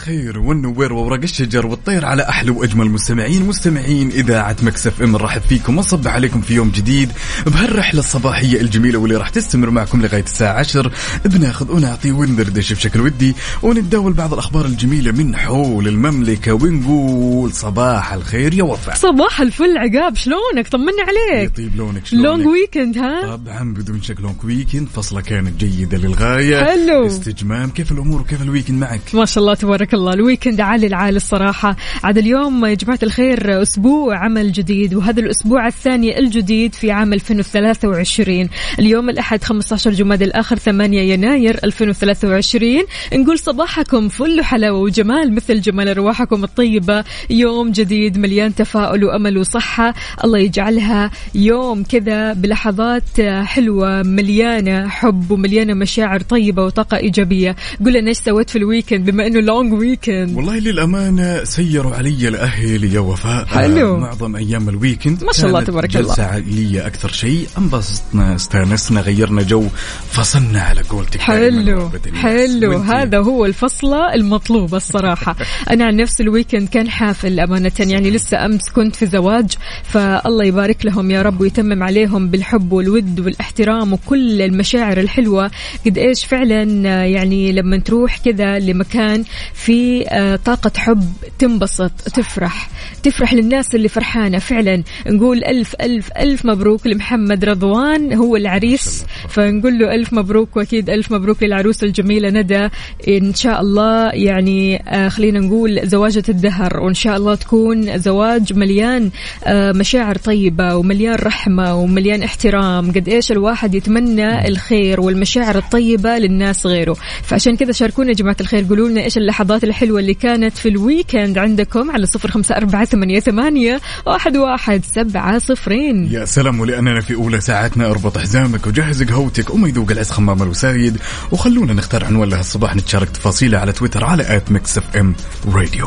الخير والنوير وورق الشجر والطير على أحلى وأجمل مستمعين مستمعين إذاعة Mix FM. نرحب فيكم ونصبح عليكم في يوم جديد بهالرحلة الصباحية الجميلة واللي راح تستمر معكم لغاية الساعة 10 بناخذ ونعطي وندردش بشكل ودي ونتداول بعض الأخبار الجميلة من حول المملكة ونقول صباح الخير يا وفاء. صباح الفل عقاب شلونك؟ طمنا عليك. يطيب لونك شلونك؟ long weekend ها؟ طبعا بدون شك long weekend فصلة كانت جيدة للغاية. حلو. استجمام كيف الأمور؟ وكيف ال weekend معك؟ ما شاء الله تبارك الله. الويكند عالي العال الصراحة. عاد اليوم يا جماعة الخير أسبوع عمل جديد وهذا الأسبوع الثاني الجديد في عام 2023 اليوم الأحد 15 جماد الآخر 8 يناير 2023 نقول صباحكم فل حلاوة وجمال مثل جمال أرواحكم الطيبة. يوم جديد مليان تفاؤل وأمل وصحة. الله يجعلها يوم كذا بلحظات حلوة مليانة حب ومليانة مشاعر طيبة وطاقة إيجابية. قول لنا إيش سويت في ال weekend بما إنه long weekend والله للأمانة سيروا علي الأهل يا وفاء حلو. معظم أيام ال weekend ما شاء الله تبارك الله. جلسة عائلية أكثر شيء انبسطنا استانسنا غيرنا جو فصلنا على قولتك حلو. حلو؟ هذا هو الفصلة المطلوبة الصراحة أنا عن نفسي ال weekend كان حافل أمانة يعني لسه أمس كنت في زواج فالله يبارك لهم يا رب ويتمم عليهم بالحب والود والاحترام وكل المشاعر الحلوة قد إيش فعلا يعني لما تروح كذا لمكان في آه، طاقة حب تنبسط تفرح تفرح للناس اللي فرحانة. فعلا نقول ألف ألف ألف مبروك لمحمد رضوان هو العريس. فنقول له ألف مبروك وأكيد ألف مبروك للعروس الجميلة ندى. إن شاء الله يعني آه خلينا نقول زواجة الدهر. وإن شاء الله تكون زواج مليان آه مشاعر طيبة ومليان رحمة ومليان احترام. قد إيش الواحد يتمنى الخير والمشاعر الطيبة للناس غيره. فعشان كذا شاركونا يا جماعة الخير قولوا لنا إيش اللحظات الحلوة اللي كانت في ال weekend عندكم على صفر خمسة أربعة ثمانية, ثمانية واحد, واحد سبعة صفرين. يا سلام ولأننا في أولى ساعتنا اربط حزامك وجهز قهوتك وما يذوق العز خمام الوسايد وخلونا نختار عنوان لها الصباح نتشارك تفاصيله على تويتر على at Mix FM Radio.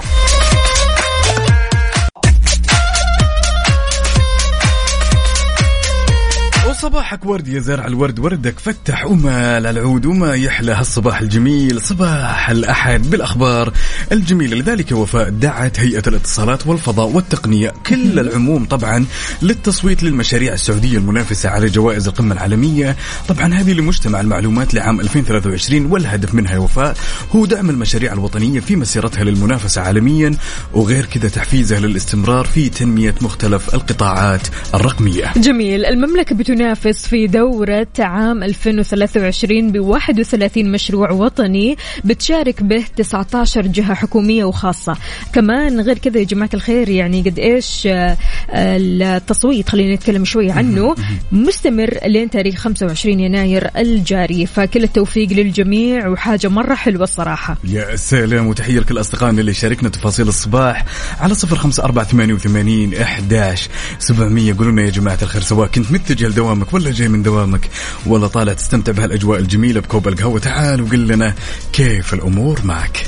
وصباحك ورد يا زرع الورد وردك فتح ومال العود وما يحلى. هالصباح الجميل صباح الأحد بالأخبار الجميلة. لذلك وفاء دعت هيئة الاتصالات والفضاء والتقنية كل العموم طبعا للتصويت للمشاريع السعودية المنافسة على جوائز القمة العالمية. طبعا هذه لمجتمع المعلومات لعام 2023 والهدف منها يا وفاء هو دعم المشاريع الوطنية في مسيرتها للمنافسة عالميا وغير كذا تحفيزها للاستمرار في تنمية مختلف القطاعات الرقمية. جميل. المملكة بتنافس في دورة عام 2023 ب 31 مشروع وطني بتشارك به 19 جهة حكومية وخاصة. كمان غير كذا يا جماعة الخير يعني قد إيش آه، التصويت خلينا نتكلم شوي عنه مستمر لين تاريخ 25 يناير الجاري. فكل التوفيق للجميع وحاجة مرة حلوة الصراحة. يا سلام وتحية لكل أصدقائنا اللي شاركنا تفاصيل الصباح على صفر خمسة أربعة ثمانية وثمانين إحداش سبعمية. قولوا يا جماعة الخير سواء كنت متجه لدوامك ولا جاي من دوامك؟ ولا طالع تستمتع بهالأجواء الجميلة بكوب القهوة. تعال وقل لنا كيف الأمور معك.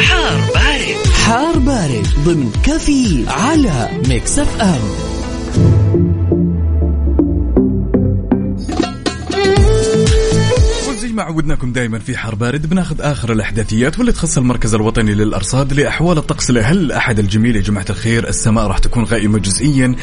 حار بارد. حار بارد ضمن كافيين على Mix FM. ما عودناكم دائما في حار بارد بناخذ آخر الأحداثيات واللي تخص المركز الوطني للأرصاد لأحوال الطقس. لهل الاحد الجميل يا جماعة الخير؟ السماء راح تكون غائمة جزئيا.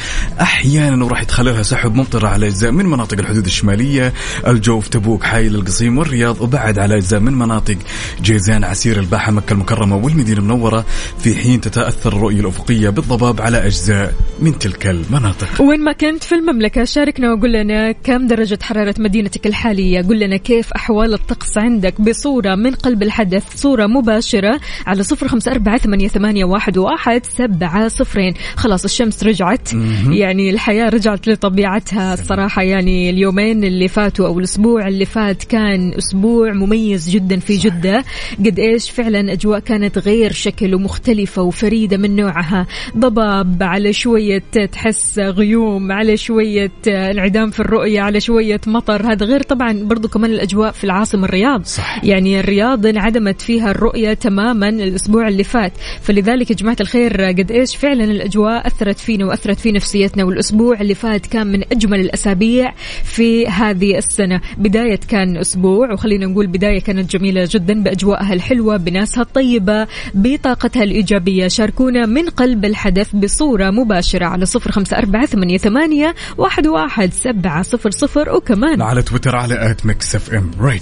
أحيانا وراح يتخللها سحب ممطرة على أجزاء من مناطق الحدود الشمالية. الجوف تبوك حايل القصيم والرياض وبعد على أجزاء من مناطق جيزان عسير الباحة مكة المكرمة والمدينة المنورة. في حين تتأثر الرؤية الأفقية بالضباب على أجزاء من تلك المناطق. وين ما كنت في المملكة شاركنا وقول لنا كم درجة حرارة مدينتك الحالية. قول لنا كيف أحوال أحوال الطقس عندك بصورة من قلب الحدث صورة مباشرة على صفر خمسة أربعة ثمانية, ثمانية واحد, واحد سبعة صفرين. خلاص الشمس رجعت. يعني الحياة رجعت لطبيعتها الصراحة. يعني اليومين اللي فاتوا أو الأسبوع اللي فات كان أسبوع مميز جدا في جدة. قد إيش؟ فعلا أجواء كانت غير شكل ومختلفة وفريدة من نوعها. ضباب على شوية تحس غيوم على شوية انعدام في الرؤية على شوية مطر. هذا غير طبعا برضو كمان الأجواء في العاصمة الرياض. صح. يعني الرياض انعدمت فيها الرؤية تماما الأسبوع اللي فات. فلذلك يا جماعة الخير قد إيش فعلا الأجواء أثرت فينا وأثرت في نفسيتنا. والأسبوع اللي فات كان من أجمل الأسابيع في هذه السنة. بداية كان أسبوع وخلينا نقول بداية كانت جميلة جدا بأجواءها الحلوة بناسها الطيبة بطاقتها الإيجابية. شاركونا من قلب الحدث بصورة مباشرة على صفر خمسة أربعة ثمانية, ثمانية واحد, واحد سبعة صفر صفر. وكمان على تويتر على at Mix FM. Radio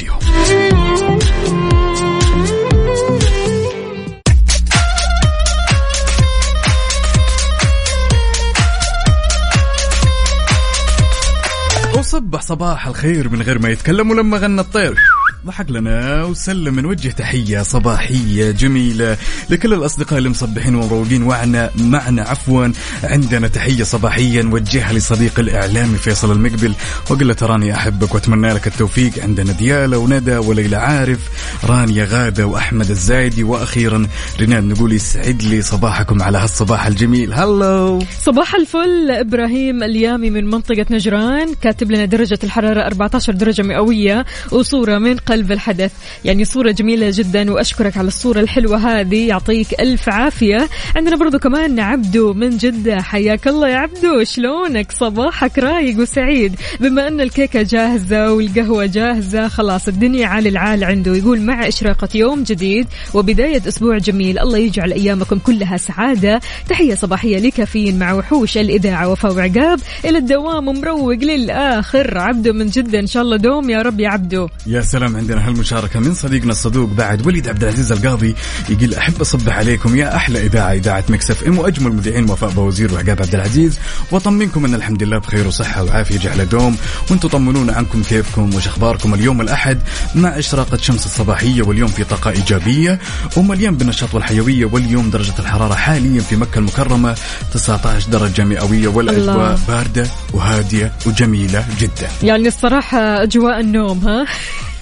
وصبح صباح الخير من غير ما يتكلم ولما غنى الطير. ضحك لنا وسلم نوجه تحية صباحية جميلة لكل الأصدقاء اللي مصبحين ومروقين وعنا معنا. عفوا عندنا تحية صباحية نوجهها لصديق الإعلامي فيصل المقبل. وأقول له تراني أحبك وأتمنى لك التوفيق. عندنا ديالة وندى وليلى عارف رانيا غادة وأحمد الزايدي وأخيرا رناد نقول يسعد لي صباحكم على هالصباح الجميل. هلو صباح الفل. إبراهيم اليامي من منطقة نجران كاتب لنا درجة الحرارة 14 درجة مئوية وصورة من قلب الحدث. يعني صورة جميلة جدا وأشكرك على الصورة الحلوة هذه. يعطيك ألف عافية. عندنا برضو كمان عبدو من جدة. حياك الله يا عبدو. شلونك؟ صباحك رايق وسعيد. بما أن الكيكة جاهزة والقهوة جاهزة خلاص الدنيا عال العال عنده. يقول مع إشراقة يوم جديد وبداية أسبوع جميل. الله يجعل أيامكم كلها سعادة. تحية صباحية لكافيين مع وحوش الإذاعة وفاء وعقاب. إلى الدوام مروق للآخر. عبدو من جدة إن شاء الله دوم يا رب يا عبدو. يا سلام عندنا هالمشاركة من صديقنا الصدوق بعد وليد عبد العزيز القاضي يقول أحب أصبح عليكم يا أحلى إذاعة إذاعة Mix FM وأجمل مذيعين وفاء باوزير وعقاب عبد العزيز وأطمنكم أن الحمد لله بخير وصحة وعافية جعل دوم وأنتم طمنونا عنكم كيفكم وش أخباركم اليوم الأحد مع إشراقة شمس الصباحية واليوم في طاقة إيجابية ومليان بالنشاط والحيوية واليوم درجة الحرارة حاليا في مكة المكرمة 19 درجة مئوية والأجواء. باردة وهادية وجميلة جدا يعني الصراحة أجواء النوم ها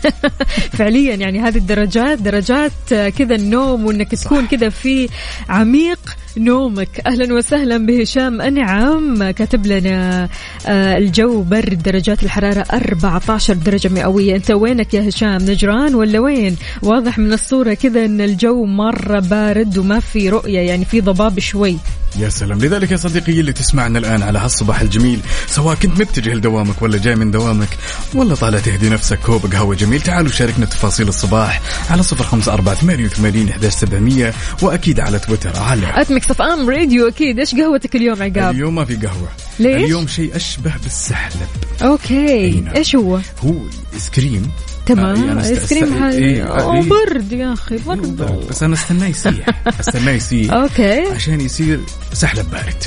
فعليا يعني هذه الدرجات درجات كذا النوم وإنك تكون كذا في عميق. نومك. أهلا وسهلا بهشام انعم كاتب لنا آه، الجو برد درجات الحرارة 14 درجة مئوية. أنت وينك يا هشام؟ نجران ولا وين؟ واضح من الصورة كذا إن الجو مرة بارد وما في رؤية يعني في ضباب شوي. يا سلام. لذلك يا صديقي اللي تسمعنا الآن على هالصباح الجميل سواء كنت متجه لدوامك ولا جاي من دوامك ولا طالع تهدي نفسك. كوب قهوة جميل. تعالوا شاركنا تفاصيل الصباح على صفر خمسة أربعة ثمانية وثمانين إحداش سبعمية وأكيد على تويتر على at Mix FM Radio أكيد. إيش قهوتك اليوم عقاب؟ اليوم ما في قهوة. ليش؟ اليوم شيء أشبه بالسحلب. okay. إيش هو؟ هو ice cream تمام. آه، ice cream إيه. برد يا أخي برد. بس أنا استناه يسيح استناه يسيح okay. عشان يصير سحلب بارد.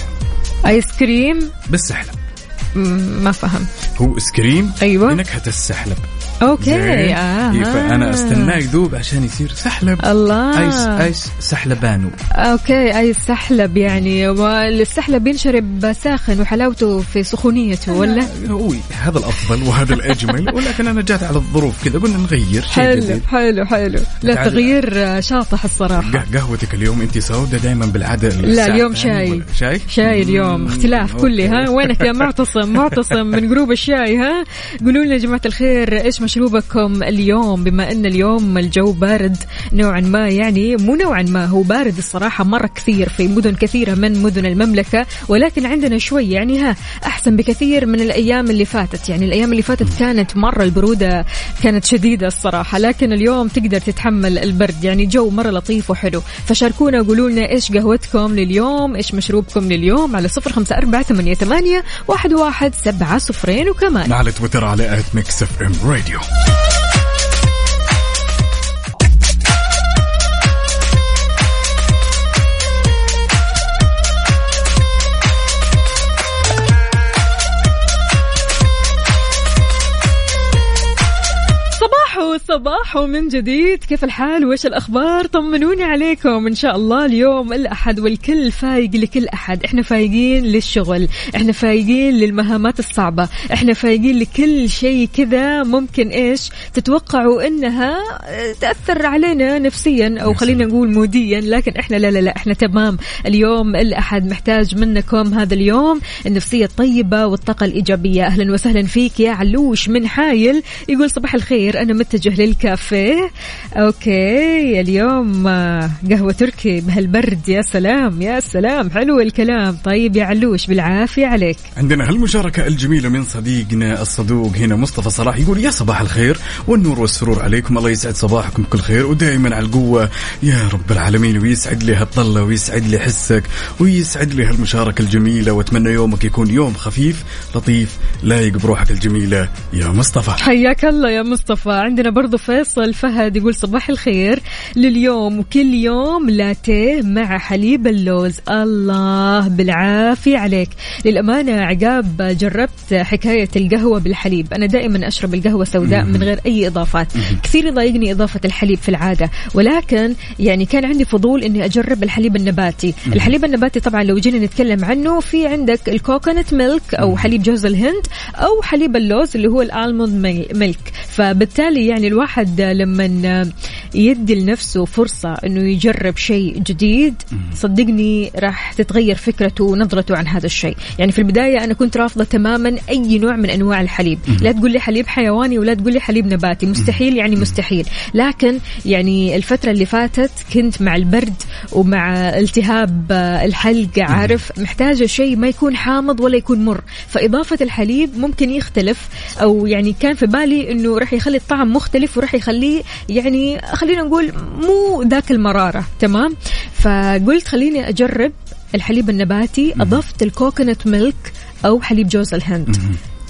ice cream بالسحلب. ما فهم هو ice cream أيوة. بنكهة السحلب. okay إيه، فانا استناه يذوب عشان يصير سحلب. الله. ice ice سحلبانو. okay اي السحلب يعني والسحلب ينشرب ساخن وحلاوته في سخونيته ولا؟ هو هذا الأفضل وهذا الأجمل ولكن أنا جات على الظروف كذا قلنا نغير شيء حلو جديد. حلو حلو. لا. تغيير شاطح الصراحة. قه- قهوتك اليوم أنت سودة دائما بالعادة لا اليوم شاي. شاي؟ شاي اليوم اختلاف كلي ها. وينك يا معتصم معتصم من جروب الشاي ها؟ قولوا لنا يا جماعة الخير إيش مشروبكم اليوم؟ بما أن اليوم الجو بارد نوعا ما يعني مو نوعا ما هو بارد الصراحة مرة كثير في مدن كثيرة من مدن المملكة ولكن عندنا شوي يعني ها أحسن بكثير من الأيام اللي فاتت. يعني الأيام اللي فاتت كانت مرة البرودة كانت شديدة الصراحة لكن اليوم تقدر تتحمل البرد. يعني جو مرة لطيف وحلو. فشاركونا وقولوا لنا إيش قهوتكم لليوم إيش مشروبكم لليوم على صفر أربعة ثمانية, ثمانية واحد, واحد سبعة صفرين وكمان. على تويتر على at Mix FM Radio Show. صباح صباح من جديد. كيف الحال؟ وش الأخبار؟ طمنوني عليكم. إن شاء الله اليوم الأحد والكل فايق لكل أحد. إحنا فايقين للشغل. إحنا فايقين للمهامات الصعبة. إحنا فايقين لكل شيء كذا ممكن إيش تتوقعوا إنها تأثر علينا نفسيا أو خلينا نقول موديا. لكن إحنا لا لا لا. إحنا تمام. اليوم الأحد محتاج منكم هذا اليوم. النفسية الطيبة والطاقة الإيجابية. أهلا وسهلا فيك يا علوش من حايل. يقول صباح الخير. أنا متجه للكافيه. أوكي اليوم آه، قهوة تركي بهالبرد. يا سلام يا سلام حلو الكلام. طيب يا علوش بالعافية عليك. عندنا هالمشاركة الجميلة من صديقنا الصدوق هنا مصطفى صلاح يقول يا صباح الخير والنور والسرور عليكم. الله يسعد صباحكم بكل خير ودائما على القوة. يا رب العالمين ويسعد لي هالطلة ويسعد لي حسك ويسعد لي هالمشاركة الجميلة. وأتمنى يومك يكون يوم خفيف لطيف لايق بروحك الجميلة. يا مصطفى. حياك الله يا مصطفى. عندنا برضو فيصل فهد يقول صباح الخير. لليوم وكل يوم لاتيه مع حليب اللوز. الله بالعافية عليك. للأمانة عقاب جربت حكاية القهوة بالحليب. أنا دائما أشرب القهوة سوداء من غير أي إضافات. كثير يضايقني إضافة الحليب في العادة. ولكن يعني كان عندي فضول إني أجرب الحليب النباتي. الحليب النباتي طبعا لو جينا نتكلم عنه في عندك الكوكونات ميلك أو حليب جوز الهند أو حليب اللوز اللي هو الألموند مي- ميلك. فبالتالي يعني الواحد لما يدي لنفسه فرصة إنه يجرب شيء جديد صدقني راح تتغير فكرته ونظرته عن هذا الشيء. يعني في البداية أنا كنت رافضة تماما أي نوع من أنواع الحليب. لا تقول لي حليب حيواني ولا تقول لي حليب نباتي مستحيل يعني مستحيل. لكن يعني الفترة اللي فاتت كنت مع البرد ومع التهاب الحلق عارف؟ محتاجة شيء ما يكون حامض ولا يكون مر. فإضافة الحليب ممكن يختلف أو يعني كان في بالي أنه راح يخلي الطعم مختلف. وراح يخليه يعني خلينا نقول مو ذاك المرارة تمام؟ فقلت خليني أجرب الحليب النباتي أضفت الكوكونات ميلك أو حليب جوز الهند.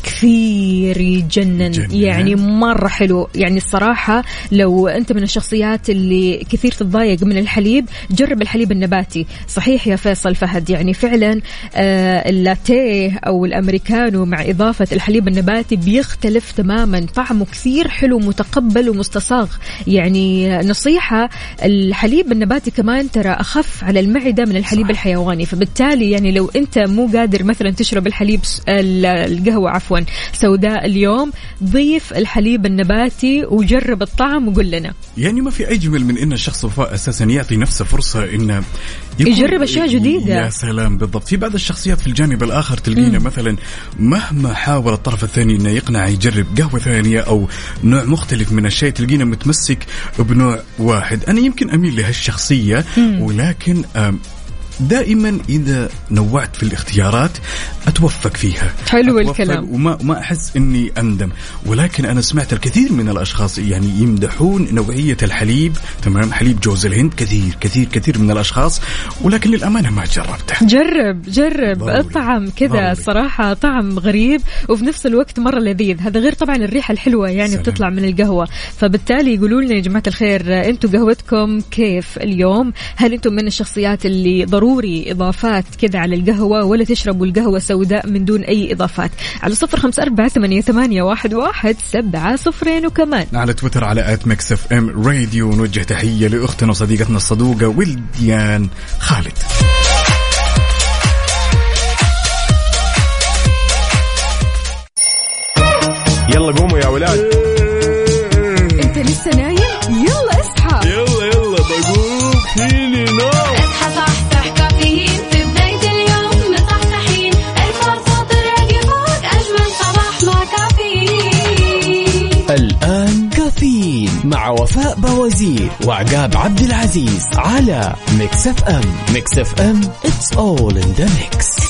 كثير يجنن يجنن. يعني مرة حلو. يعني الصراحة لو أنت من الشخصيات اللي كثير تتضايق من الحليب جرب الحليب النباتي. صحيح يا فيصل فهد يعني فعلا آه اللاتيه أو الأمريكانو مع إضافة الحليب النباتي بيختلف تماما. طعمه كثير حلو متقبل ومستصاغ. يعني نصيحة الحليب النباتي كمان ترى أخف على المعدة من الحليب صح. الحيواني. فبالتالي يعني لو أنت مو قادر مثلا تشرب الحليب س- ال- القهوة عفوا. سوداء اليوم ضيف الحليب النباتي وجرب الطعم وقول لنا. يعني ما في اجمل من إن الشخص وفاء أساسا يعطي نفسه فرصة انه يجرب أشياء جديدة. يا سلام بالضبط. في بعض الشخصيات في الجانب الآخر تلقينا مثلا مهما حاول الطرف الثاني إنه يقنع يجرب قهوة ثانية أو نوع مختلف من الشيء تلقينا متمسك بنوع واحد. أنا يمكن أميل لهالشخصية ولكن دائما إذا نوعت في الاختيارات أتوفق فيها. حلو أتوفق الكلام. وما ما أحس إني أندم. ولكن أنا سمعت الكثير من الأشخاص يعني يمدحون نوعية الحليب. تمام؟ حليب جوز الهند. كثير كثير كثير من الأشخاص. ولكن للأمانة ما جربته. جرب جرب. ضروري. الطعم كذا. صراحة طعم غريب. وفي نفس الوقت مرة لذيذ. هذا غير طبعا الريحة الحلوة يعني سلام. بتطلع من القهوة. فبالتالي يقولوا لنا يا جماعة الخير أنتم قهوتكم كيف اليوم؟ هل أنتم من الشخصيات اللي ضروري إضافات كذا على القهوة ولا تشربوا القهوة سوداء من دون أي إضافات. على صفر خمسة أربعة ثمانية, ثمانية واحد, واحد سبعة صفرين وكمان. على تويتر على at Mix FM Radio نوجه تحية لأختنا وصديقتنا الصدوقة ولديان خالد. يلا قوموا يا ولاد. أنت لسه نايم؟ يلا اصحى. يلا يلا بقوم. مع وفاء باوزير وعقاب عبد العزيز على Mix FM Mix FM it's all in the mix.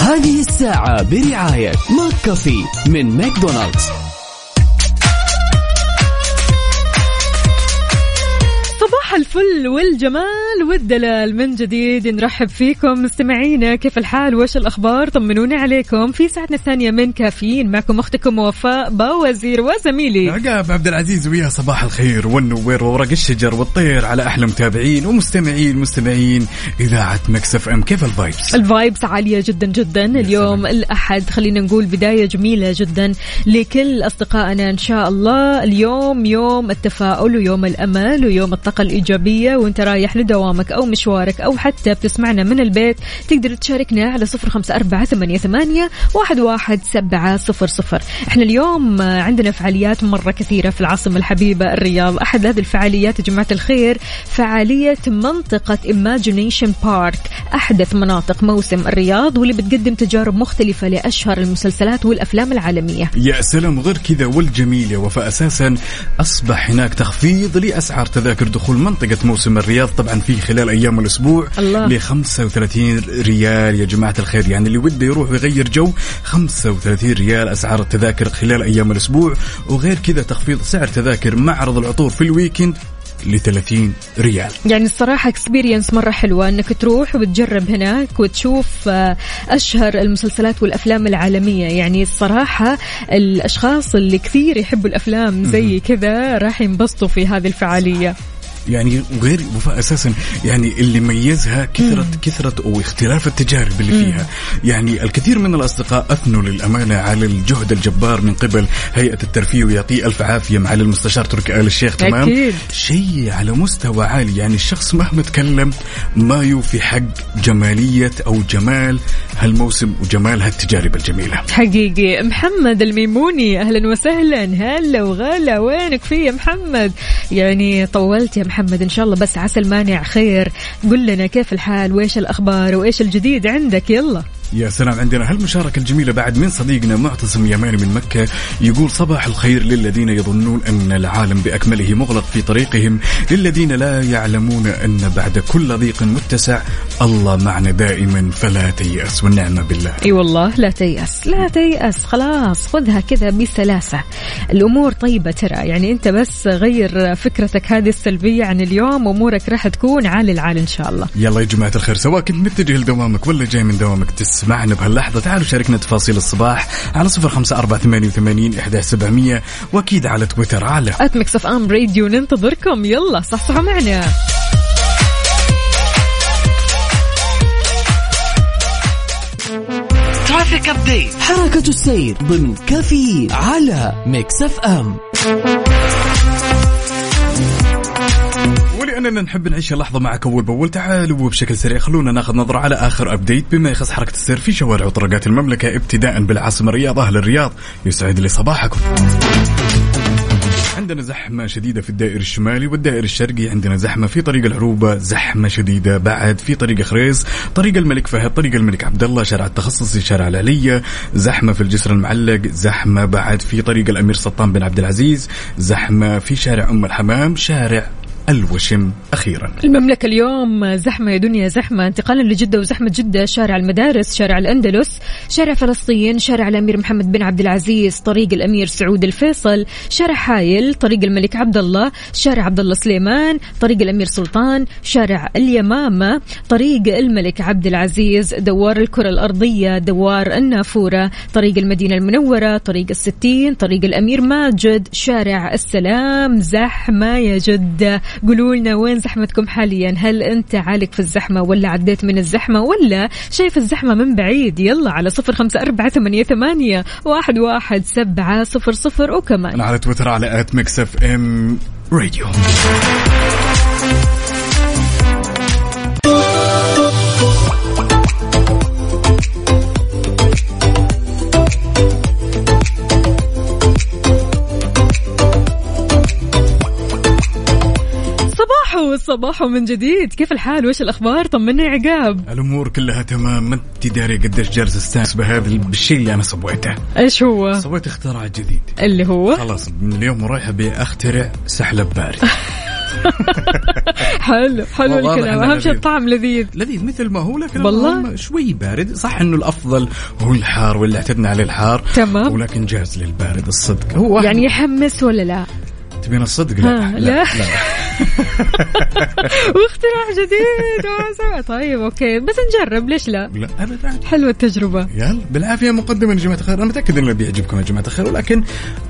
هذه الساعة برعاية McCafé من ماكدونالدز. صباح الفل والجمال والدلال من جديد نرحب فيكم مستمعينا. كيف الحال؟ وش الأخبار؟ طمنونا عليكم. في ساعتنا الثانية من كافيين معكم أختكم وفاء باوزير وزميلي. عقاب عبد العزيز ويا صباح الخير والنوير وورق الشجر والطير على أحلى متابعين ومستمعين مستمعين إذاعة Mix FM. كيف ال vibes؟ ال vibes عالية جدا جدا. اليوم الأحد خلينا نقول بداية جميلة جدا لكل أصدقائنا إن شاء الله. اليوم يوم التفاؤل ويوم الأمل ويوم الطاقة الإيجابية. وأنت رايح لدوامك أو مشوارك أو حتى بتسمعنا من البيت تقدر تشاركنا على صفر خمسة أربعة ثمانية, ثمانية واحد, واحد سبعة صفر صفر. إحنا اليوم عندنا فعاليات مرة كثيرة في العاصمة الحبيبة الرياض. أحد هذه الفعاليات يا جماعة الخير فعالية منطقة Imagination بارك أحدث مناطق موسم الرياض واللي بتقدم تجارب مختلفة لأشهر المسلسلات والأفلام العالمية. يا سلام غير كذا والجميل يا وفاء أساسا أصبح هناك تخفيض لأسعار تذاكر دخول منطقة موسم الرياض طبعا في خلال أيام الأسبوع الله. ل 35 ريال يا جماعة الخير. يعني اللي وده يروح ويغير جو 35 ريال أسعار التذاكر خلال أيام الأسبوع. وغير كذا تخفيض سعر تذاكر معرض العطور في ال weekend ل 30 ريال. يعني الصراحة experience مرة حلوة إنك تروح وتجرب هناك وتشوف آه، أشهر المسلسلات والأفلام العالمية. يعني الصراحة الأشخاص اللي كثير يحبوا الأفلام زي كذا راح ينبسطوا في هذه الفعالية. يعني غير وفاء أساسا يعني اللي ميزها كثرة كثرة واختلاف التجارب اللي فيها. يعني الكثير من الأصدقاء أثنوا للأمانة على الجهد الجبار من قبل هيئة الترفيه ويعطيه ألف عافية مع المستشار تركي آل الشيخ تمام؟ أكيد. شيء على مستوى عالي. يعني الشخص مهما تكلم ما يوفي حق جمالية أو جمال هالموسم وجمال هالتجارب الجميلة. حقيقي. محمد الميموني أهلا وسهلا. هلا وغلا. وينك في يا محمد؟ يعني طولت يا محمد إن شاء الله بس عسى المانع خير. قل لنا كيف الحال؟ وإيش الأخبار؟ وإيش الجديد عندك؟ يلا. يا سلام عندنا هالمشاركة الجميلة بعد من صديقنا معتصم يماني من مكة يقول صباح الخير للذين يظنون أن العالم بأكمله مغلق في طريقهم للذين لا يعلمون أن بعد كل ضيق متسع الله معنا دائما فلا تيأس والنعمة بالله. أي والله لا تيأس لا تيأس خلاص خذها كذا بسلاسة. الأمور طيبة ترى يعني أنت بس غير فكرتك هذه السلبية عن اليوم أمورك راح تكون عال العال إن شاء الله. يلا يا جماعة الخير سواء كنت متجه لدوامك ولا جاي من دوامك تسمعنا بهاللحظة. تعالوا شاركنا تفاصيل الصباح على صفر خمسة أربعة ثمانية وثمانين إحداش سبعمية وأكيد على تويتر على at Mix FM Radio ننتظركم يلا صحصحوا معنا. traffic update حركة السير ضمن كافيين على Mix F M ولأننا نحب نعيش اللحظة معك أول بأول. تعالوا وبشكل سريع خلونا ناخذ نظرة على آخر ابديت بما يخص حركة السير في شوارع وطرقات المملكة ابتداء بالعاصمة الرياض أهل الرياض. يسعد لي صباحكم. عندنا زحمة شديدة في الدائر الشمالي والدائر الشرقي. عندنا زحمة في طريق العروبة زحمة شديدة بعد في طريق خريص طريق الملك فهد طريق الملك عبد الله شارع التخصصي شارع العلية زحمة في الجسر المعلق زحمة بعد في طريق الأمير سلطان بن عبد العزيز زحمة في شارع أم الحمام شارع الوشم أخيرا. المملكة اليوم زحمة يا دنيا زحمة. انتقالا لجدة وزحمة جدة شارع المدارس شارع الأندلس شارع فلسطين شارع الأمير محمد بن عبد العزيز طريق الأمير سعود الفيصل شارع حايل طريق الملك عبد الله شارع عبد الله سليمان طريق الأمير سلطان شارع اليمامة طريق الملك عبد العزيز دوار الكرة الأرضية دوار النافورة طريق المدينة المنورة طريق الستين طريق الأمير ماجد شارع السلام. زحمة يا جدة. قولوا لنا وين زحمتكم حاليا؟ هل أنت عالق في الزحمة ولا عديت من الزحمة ولا شايف الزحمة من بعيد؟ يلا على صفر خمسة أربعة ثمانية, ثمانية واحد, واحد سبعة صفر صفر وكمان. على تويتر على at Mix FM Radio صباحو صباحو من جديد. كيف الحال؟ وش الأخبار؟ طمني عقاب. الأمور كلها تمام. ما أنت داري قديش جالس استانس بهذا بالشيء اللي أنا سويته. إيش هو؟ سويت اختراع جديد. اللي هو؟ خلاص من اليوم ورايح ابي اخترع سحلب بارد. حلو حلو الكلام. أهم شيء. الطعم لذيذ. لذيذ مثل ما هو لكن والله؟ شوي بارد. صح إنه الأفضل هو الحار واللي اعتدنا عليه الحار. تمام. ولكن جاز للبارد الصدق. هو يعني يحمس ولا لا؟ تبين الصدق؟ لا. لا. لا. واختراع جديد. طيب أوكي. بس نجرب ليش لا؟ لا ابدا. حلوة التجربة. يلا. بالعافية مقدما يا جماعة الخير. أنا متأكد انه بيعجبكم يا جماعة الخير ولكن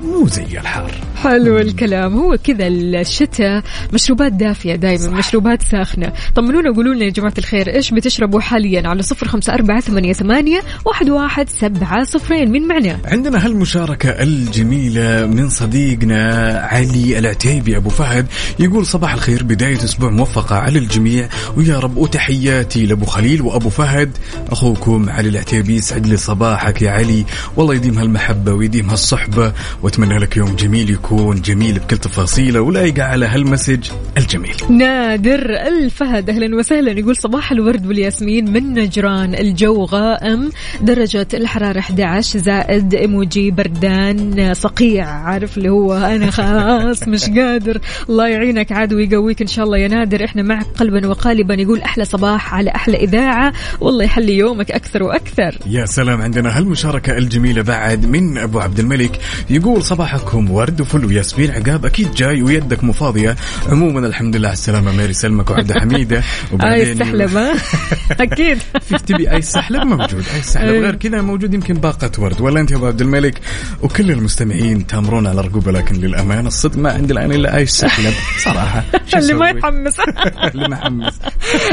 مو زي الحار حلو الكلام. هو كذا الشتاء مشروبات دافية دائما مشروبات ساخنة. طمنونا قولوا لنا يا جماعة الخير إيش بتشربوا حاليا على صفر خمسة أربعة ثمانية, ثمانية واحد, واحد سبعة صفرين. من معنا عندنا هالمشاركة الجميلة من صديقنا علي العتيبي أبو فهد يقول صباح الخير بداية أسبوع موفقة على الجميع. ويا رب وتحياتي لأبو خليل وأبو فهد. أخوكم علي العتيبي يسعد لي صباحك يا علي. والله يديم هالمحبة ويديم هالصحبة. وأتمنى لك يوم جميل يكون جميل بكل تفاصيله ولايقة على هالمسج الجميل. نادر الفهد أهلا وسهلا. يقول صباح الورد والياسمين من نجران الجو غائم. درجة الحرارة 11 زائد إيموجي بردان صقيع. عارف اللي هو أنا خلاص مش قادر. الله يعينك عاد ويقويك إن شاء الله يا نادر. إحنا معك قلبا وقالبا يقول أحلى صباح على أحلى إذاعة. والله يحلي يومك أكثر وأكثر. يا سلام عندنا هالمشاركة الجميلة بعد من أبو عبد الملك. يقول صباحكم ورد وفل وياسمين عقاب أكيد جاي ويدك مو فاضية عموما الحمد لله على السلامة ميري سلمك وعبد حميدة. آي السحلب ها؟ أكيد. فيك تبي أي سحلب موجود. أي سحلب أي. غير كذا موجود يمكن باقة ورد. ولا أنت يا أبو عبد الملك؟ وكل المستمعين تامرون على رقوبة لكن للأمانة الصدق ما عندي الآن إلا اي سحلب صراحة شو اللي ما؟ يحمس اللي ما حمس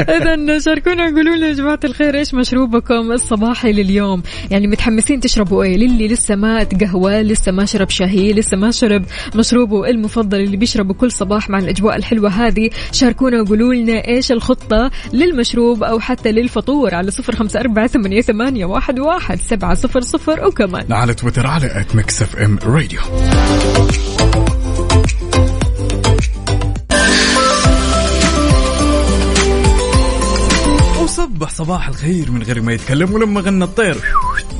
اذا شاركونا قولوا لنا يا جماعة الخير إيش مشروبكم الصباحي لليوم؟ يعني متحمسين تشربوا إيه؟ للي لسه ما تقهوى لسه ما شرب شاهي لسه ما شرب مشروبه المفضل اللي بيشربه كل صباح مع الأجواء الحلوة هذه. شاركونا وقولوا لنا إيش الخطة للمشروب أو حتى للفطور على صفر خمسة أربعة ثمانية, ثمانية واحد, واحد سبعة صفر صفر وكمان. على تويتر على at Mix FM Radio وصبح صباح الخير من غير ما يتكلم ولما غنى الطير.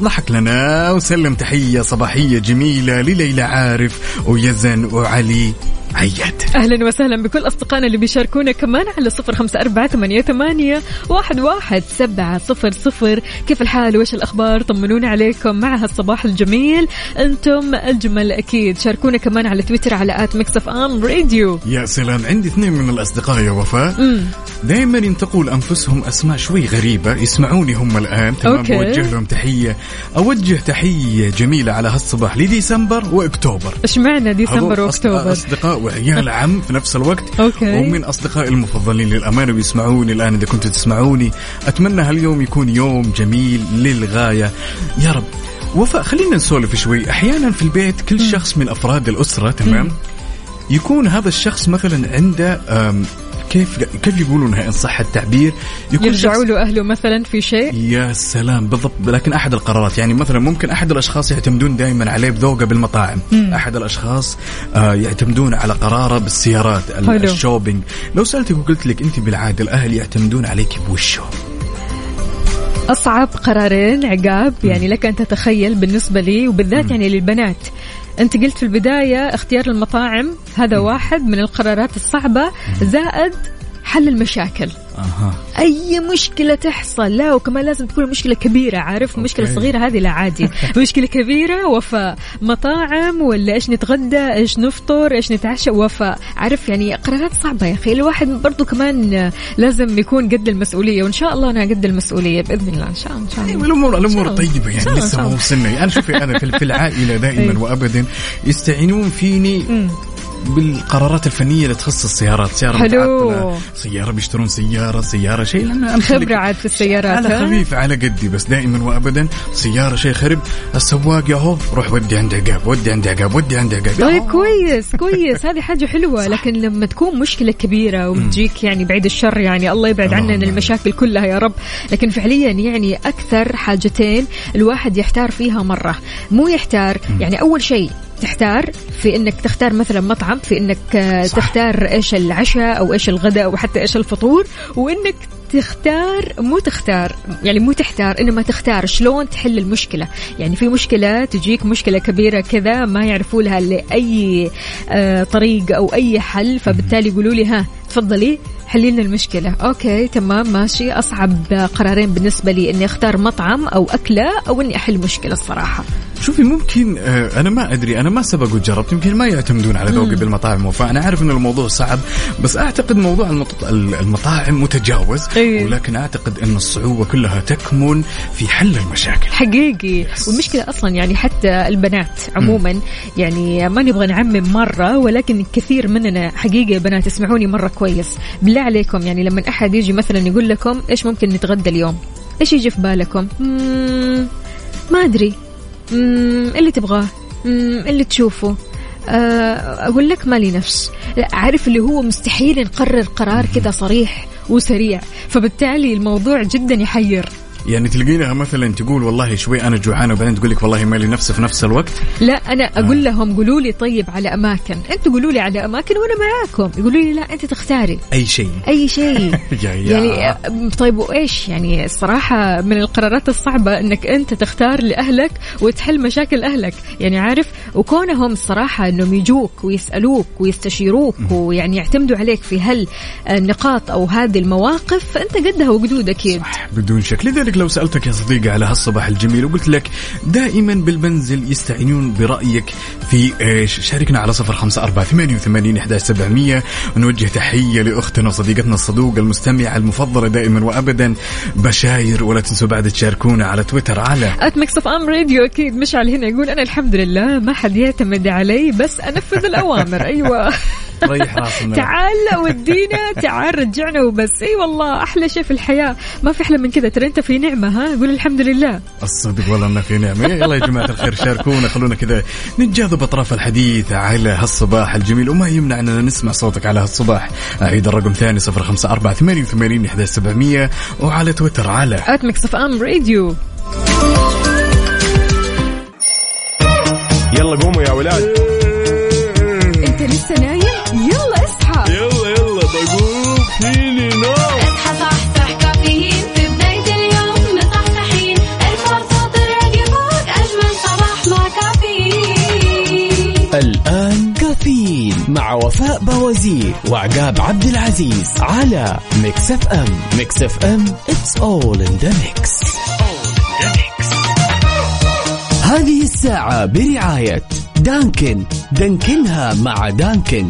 ضحك لنا وسلم تحية صباحية جميلة لليلى عارف ويزن وعلي. عياد. أهلا وسهلا بكل أصدقائنا اللي بيشاركونا كمان على صفر خمسة أربعة ثمانية, ثمانية واحد, واحد سبعة صفر صفر. كيف الحال؟ وإيش الأخبار؟ طمنونا عليكم. مع هالصباح الجميل أنتم الجمل أكيد. شاركونا كمان على تويتر على at Mix FM Radio. يا سلام عندي اثنين من الأصدقاء يا وفاء. دائما ينتقوا لأنفسهم أسماء شوي غريبة يسمعوني هم الآن تمام؟ Okay. بوجه لهم تحية. أوجه تحية جميلة على هالصباح لديسمبر وأكتوبر. إيش معنى ديسمبر وأكتوبر؟ أصدقاء وعيال عم في نفس الوقت. Okay. ومن أصدقائي المفضلين للأمانة بيسمعوني الآن إذا كنتوا تسمعوني. أتمنى هاليوم يكون يوم جميل للغاية. يا رب. وفاء خلينا نسولف شوي. أحيانا في البيت كل شخص من أفراد الأسرة تمام؟ يكون هذا الشخص مثلا عنده كيف كيف يقولونها إن صح التعبير؟ يكون يرجعوا له أهله مثلا في شيء؟ يا سلام بالضبط. لكن أحد القرارات يعني مثلا ممكن أحد الأشخاص يعتمدون دائما عليه بذوقه بالمطاعم. مم. أحد الأشخاص آه يعتمدون على قراره بالسيارات. الشوبينج. لو سألتك وقلت لك أنت بالعادة الأهل يعتمدون عليك بوشه أصعب قرارين عقاب يعني لك أن تتخيل بالنسبة لي وبالذات يعني للبنات. أنت قلت في البداية اختيار المطاعم هذا واحد من القرارات الصعبة. زائد حل المشاكل أها أي مشكلة تحصل لا وكمان لازم تكون المشكلة كبيرة عارف أوكي. الصغيره هذه لا عادي مشكلة كبيرة وفاء مطاعم ولا إيش نتغدى إيش نفطر إيش نتعشى وفاء عارف يعني قرارات صعبة يا أخي الواحد برضو كمان لازم يكون قد المسؤولية وإن شاء الله أنا قد المسؤولية بإذن الله إن شاء الله إن شاء أيوه الله الأمور الأمور. طيبة يعني شاء لسه ما. وصلنا أنا شوفي أنا في العائلة دائما إيه. وابدا يستعينون فيني. بالقرارات الفنية اللي تخص السيارات سيارة حلو. متعطله سيارة بيشترون سيارة سيارة شيء. لأن أنا خبرة عاد في السيارات على؟ خفيف على قدي بس دائما وابدا. سيارة شيء خرب. السواق ياهو روح ودي عند عقاب ودي عند عقاب ودي عند عقاب. طيب. كويس كويس. هذه حاجة حلوة. لكن لما تكون مشكلة كبيرة وتجيك يعني بعيد الشر يعني الله يبعد عننا آمين. المشاكل كلها يا رب. لكن فعليا يعني أكثر حاجتين الواحد يحتار فيها مرة. مو يحتار يعني أول شيء تحتار في إنك تختار مثلا مطعم في إنك آه، صح. تختار إيش العشاء أو إيش الغداء أو حتى إيش الفطور وإنك تختار مو تختار يعني مو تحتار إنما تختار شلون تحل المشكلة. يعني في مشكلة تجيك مشكلة كبيرة كذا ما يعرفوا لها لأي آه، طريق أو أي حل فبالتالي يقولوا لي ها تفضلي حلي لنا المشكلة. أوكي تمام ماشي. أصعب قرارين بالنسبة لي إني أختار مطعم أو أكلة أو إني أحل مشكلة الصراحة. شوفي ممكن آه، أنا ما أدري أنا ما سبق وجربت يمكن ما يعتمدون على ذوقي بالمطاعم وفاء أنا عارف إن الموضوع صعب بس أعتقد موضوع المط- المطاعم متجاوز. إيه. ولكن أعتقد أن الصعوبة كلها تكمن في حل المشاكل. حقيقي. والمشكلة أصلا يعني حتى البنات عموما يعني ما نبغى نعمم مرة ولكن كثير مننا حقيقة يا بنات اسمعوني مرة كويس. بالله عليكم يعني لما أحد يجي مثلا يقول لكم إيش ممكن نتغدى اليوم؟ إيش يجي في بالكم؟ مم، ما أدري. مم، اللي تبغاه. مم، اللي تشوفه. آه، أقول لك مالي نفس. لا عارف اللي هو مستحيل نقرر قرار كذا صريح. وسريع. فبالتالي الموضوع جدا يحير. يعني تلقينها مثلا تقول والله شوي أنا جوعانه وبعدين تقول لك والله مالي نفسي في نفس الوقت. لا أنا أقول لهم قولوا لي طيب على أماكن. أنتوا قولوا لي على أماكن وأنا معاكم. يقولوا لي لا أنت تختاري. أي شيء. أي شيء. يعني طيب وإيش؟ يعني الصراحة من القرارات الصعبة إنك أنت تختار لأهلك وتحل مشاكل أهلك. يعني عارف وكونهم الصراحة إنهم يجوك ويسألوك ويستشيروك ويعني يعتمدوا عليك في هل النقاط أو هذه المواقف فأنت قدها وقدود أكيد. بدون شك. لذلك لو سألتك يا صديقي على هالصباح الجميل وقلت لك دائما بالمنزل يستعينون برأيك في إيش؟ شاركنا على صفر خمسة أربعة ثمانية وثمانين إحداش سبعمية. ونوجه تحية لأختنا وصديقتنا الصدوقة المستمعة المفضلة دائما وأبدا بشاير ولا تنسوا بعد تشاركونا على تويتر على at Mix FM Radio أكيد مشعل هنا يقول أنا الحمد لله ما حد يعتمد علي بس أنفذ الأوامر. أيوه. ريح راسنا. تعال ودينا تعال رجعنا وبس. أي والله أحلى شيء في الحياة. ما في أحلى من كذا. ترى أنت في نعمة ها؟ قول الحمد لله. الصدق والله إنه في نعمة. يلا يا جماعة الخير شاركونا خلونا كذا نتجاذب أطراف الحديث على هالصباح الجميل وما يمنع أننا نسمع صوتك على هالصباح. أعيد الرقم ثاني صفر خمسة أربعة ثمانية وثمانين إحداش سبعمية وعلى تويتر على at FM Radio يلا قوموا يا ولاد. إنت لسه نايم؟ الآن كافيين مع وفاء بوازير وعقاب عبد العزيز على Mix FM. Mix FM it's all in the mix. هذه الساعة برعاية دانكن. دانكنها مع دانكن.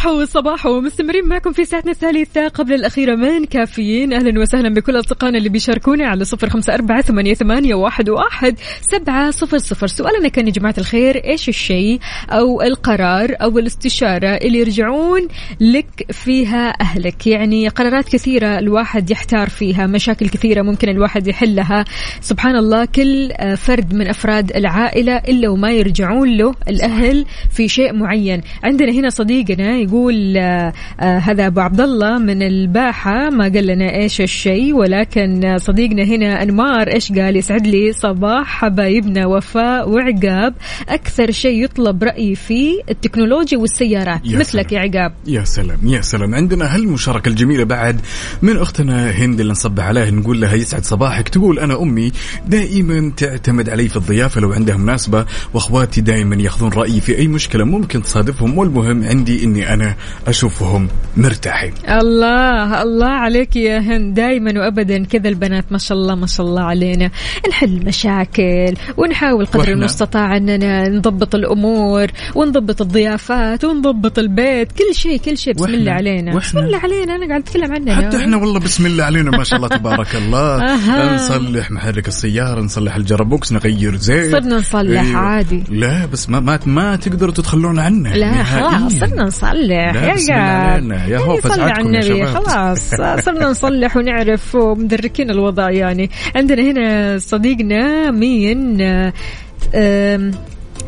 صباحو صباحو مستمرين معكم في ساعتنا الثالثة قبل الأخيرة من كافيين. أهلا وسهلا بكل أصدقائنا اللي بيشاركونا على صفر خمسة أربعة ثمانية, ثمانية واحد, واحد. سبعة صفر صفر. سؤالنا كان يا جماعة الخير إيش الشيء أو القرار أو الاستشارة اللي يرجعون لك فيها أهلك؟ يعني قرارات كثيرة الواحد يحتار فيها مشاكل كثيرة ممكن الواحد يحلها. سبحان الله كل آه، فرد من أفراد العائلة إلا وما يرجعون له الأهل في شيء معين. عندنا هنا صديقنا يقول آه، آه، هذا أبو عبد الله من الباحة ما قال لنا إيش الشيء ولكن صديقنا هنا أنمار إيش قال؟ يسعد لي صباح حبايبنا وفاء وعقاب. أكثر شيء يطلب رأيي فيه التكنولوجيا والسيارات. يا مثلك يا سلام. عقاب. يا سلام يا سلام. عندنا هالمشاركة الجميلة بعد من أختنا هند اللي نصبح عليها نقول لها يسعد صباحك. تقول أنا أمي دائما تعتمد علي في الضيافة لو عندها مناسبة وأخواتي دائما ياخذون رأيي في أي مشكلة ممكن تصادفهم والمهم عندي إني أنا أشوفهم مرتاحين. الله الله عليك يا هند. دائما وابدا كذا البنات ما شاء الله ما شاء الله علينا. نحل مشاكل ونحاول قدر المستطاع أننا نضبط الأمور ونضبط الضيافات ونضبط البيت. كل شيء كل شيء. بسم وإحنا- الله علينا. بسم الله علينا. أنا قاعد أتكلم عننا. حتى إحنا والله بسم الله علينا ما شاء الله تبارك الله. نصلح محرك السيارة نصلح الجرابوكس نغير زيت. صرنا نصلح أيوة. عادي. لا بس ما ما, ما تقدروا تتخلون عنه لا. خلاص صرنا نصلح. لا، يا. يا هو على فزعتكم يا النبي شباب. خلاص صرنا نصلح ونعرف ومدركين الوضع يعني عندنا هنا صديقنا مين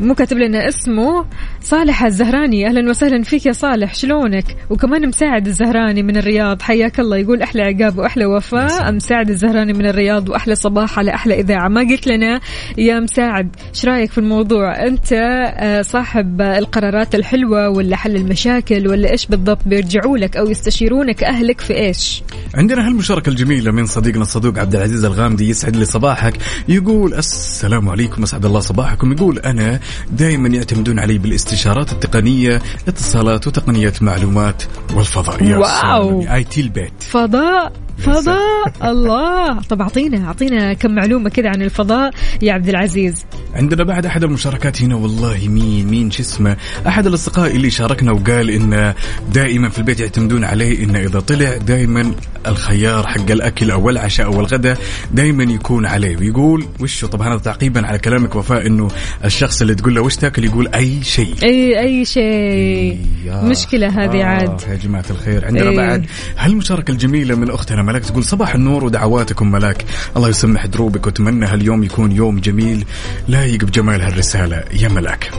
مو كاتب لنا اسمه. صالح الزهراني أهلا وسهلا فيك يا صالح شلونك؟ وكمان مساعد الزهراني من الرياض حياك الله. يقول أحلى عقاب وأحلى وفاء. مساعد. الزهراني من الرياض وأحلى صباح على أحلى إذاعة. ما قلت لنا يا مساعد إيش رأيك في الموضوع؟ أنت آه، صاحب القرارات الحلوة ولا حل المشاكل ولا إيش بالضبط؟ بيرجعوا لك أو يستشيرونك أهلك في إيش؟ عندنا هالمشاركة الجميلة من صديقنا الصدوق عبد العزيز الغامدي يسعد لي صباحك. يقول السلام عليكم أسعد الله صباحكم. يقول أنا دائما يعتمدون علي بالاستشارات التقنية اتصالات وتقنية معلومات والفضاء. يا واو. اي تي البيت فضاء. فضاء الله. طب أعطينا أعطينا كم معلومة كذا عن الفضاء يا عبد العزيز. عندنا بعد أحد المشاركات هنا والله مين مين شو اسمه أحد الأصدقاء اللي شاركنا وقال انه دائما في البيت يعتمدون عليه إنه إذا طلع دائما الخيار حق الأكل أو العشاء أو الغداء دائما يكون عليه. ويقول وشو طبعا هذا تعقيبا على كلامك وفاء إنه الشخص اللي تقول له وش تاكل؟ يقول أي شيء. أي أي شيء. مشكلة هذه آه عاد. يا جماعة الخير. عندنا إيه. بعد هالمشاركة الجميلة من ملاك تقول صباح النور ودعواتكم ملاك الله يسمح دروبك وأتمنى هاليوم يكون يوم جميل. لايق بجمال هالرسالة يا ملاك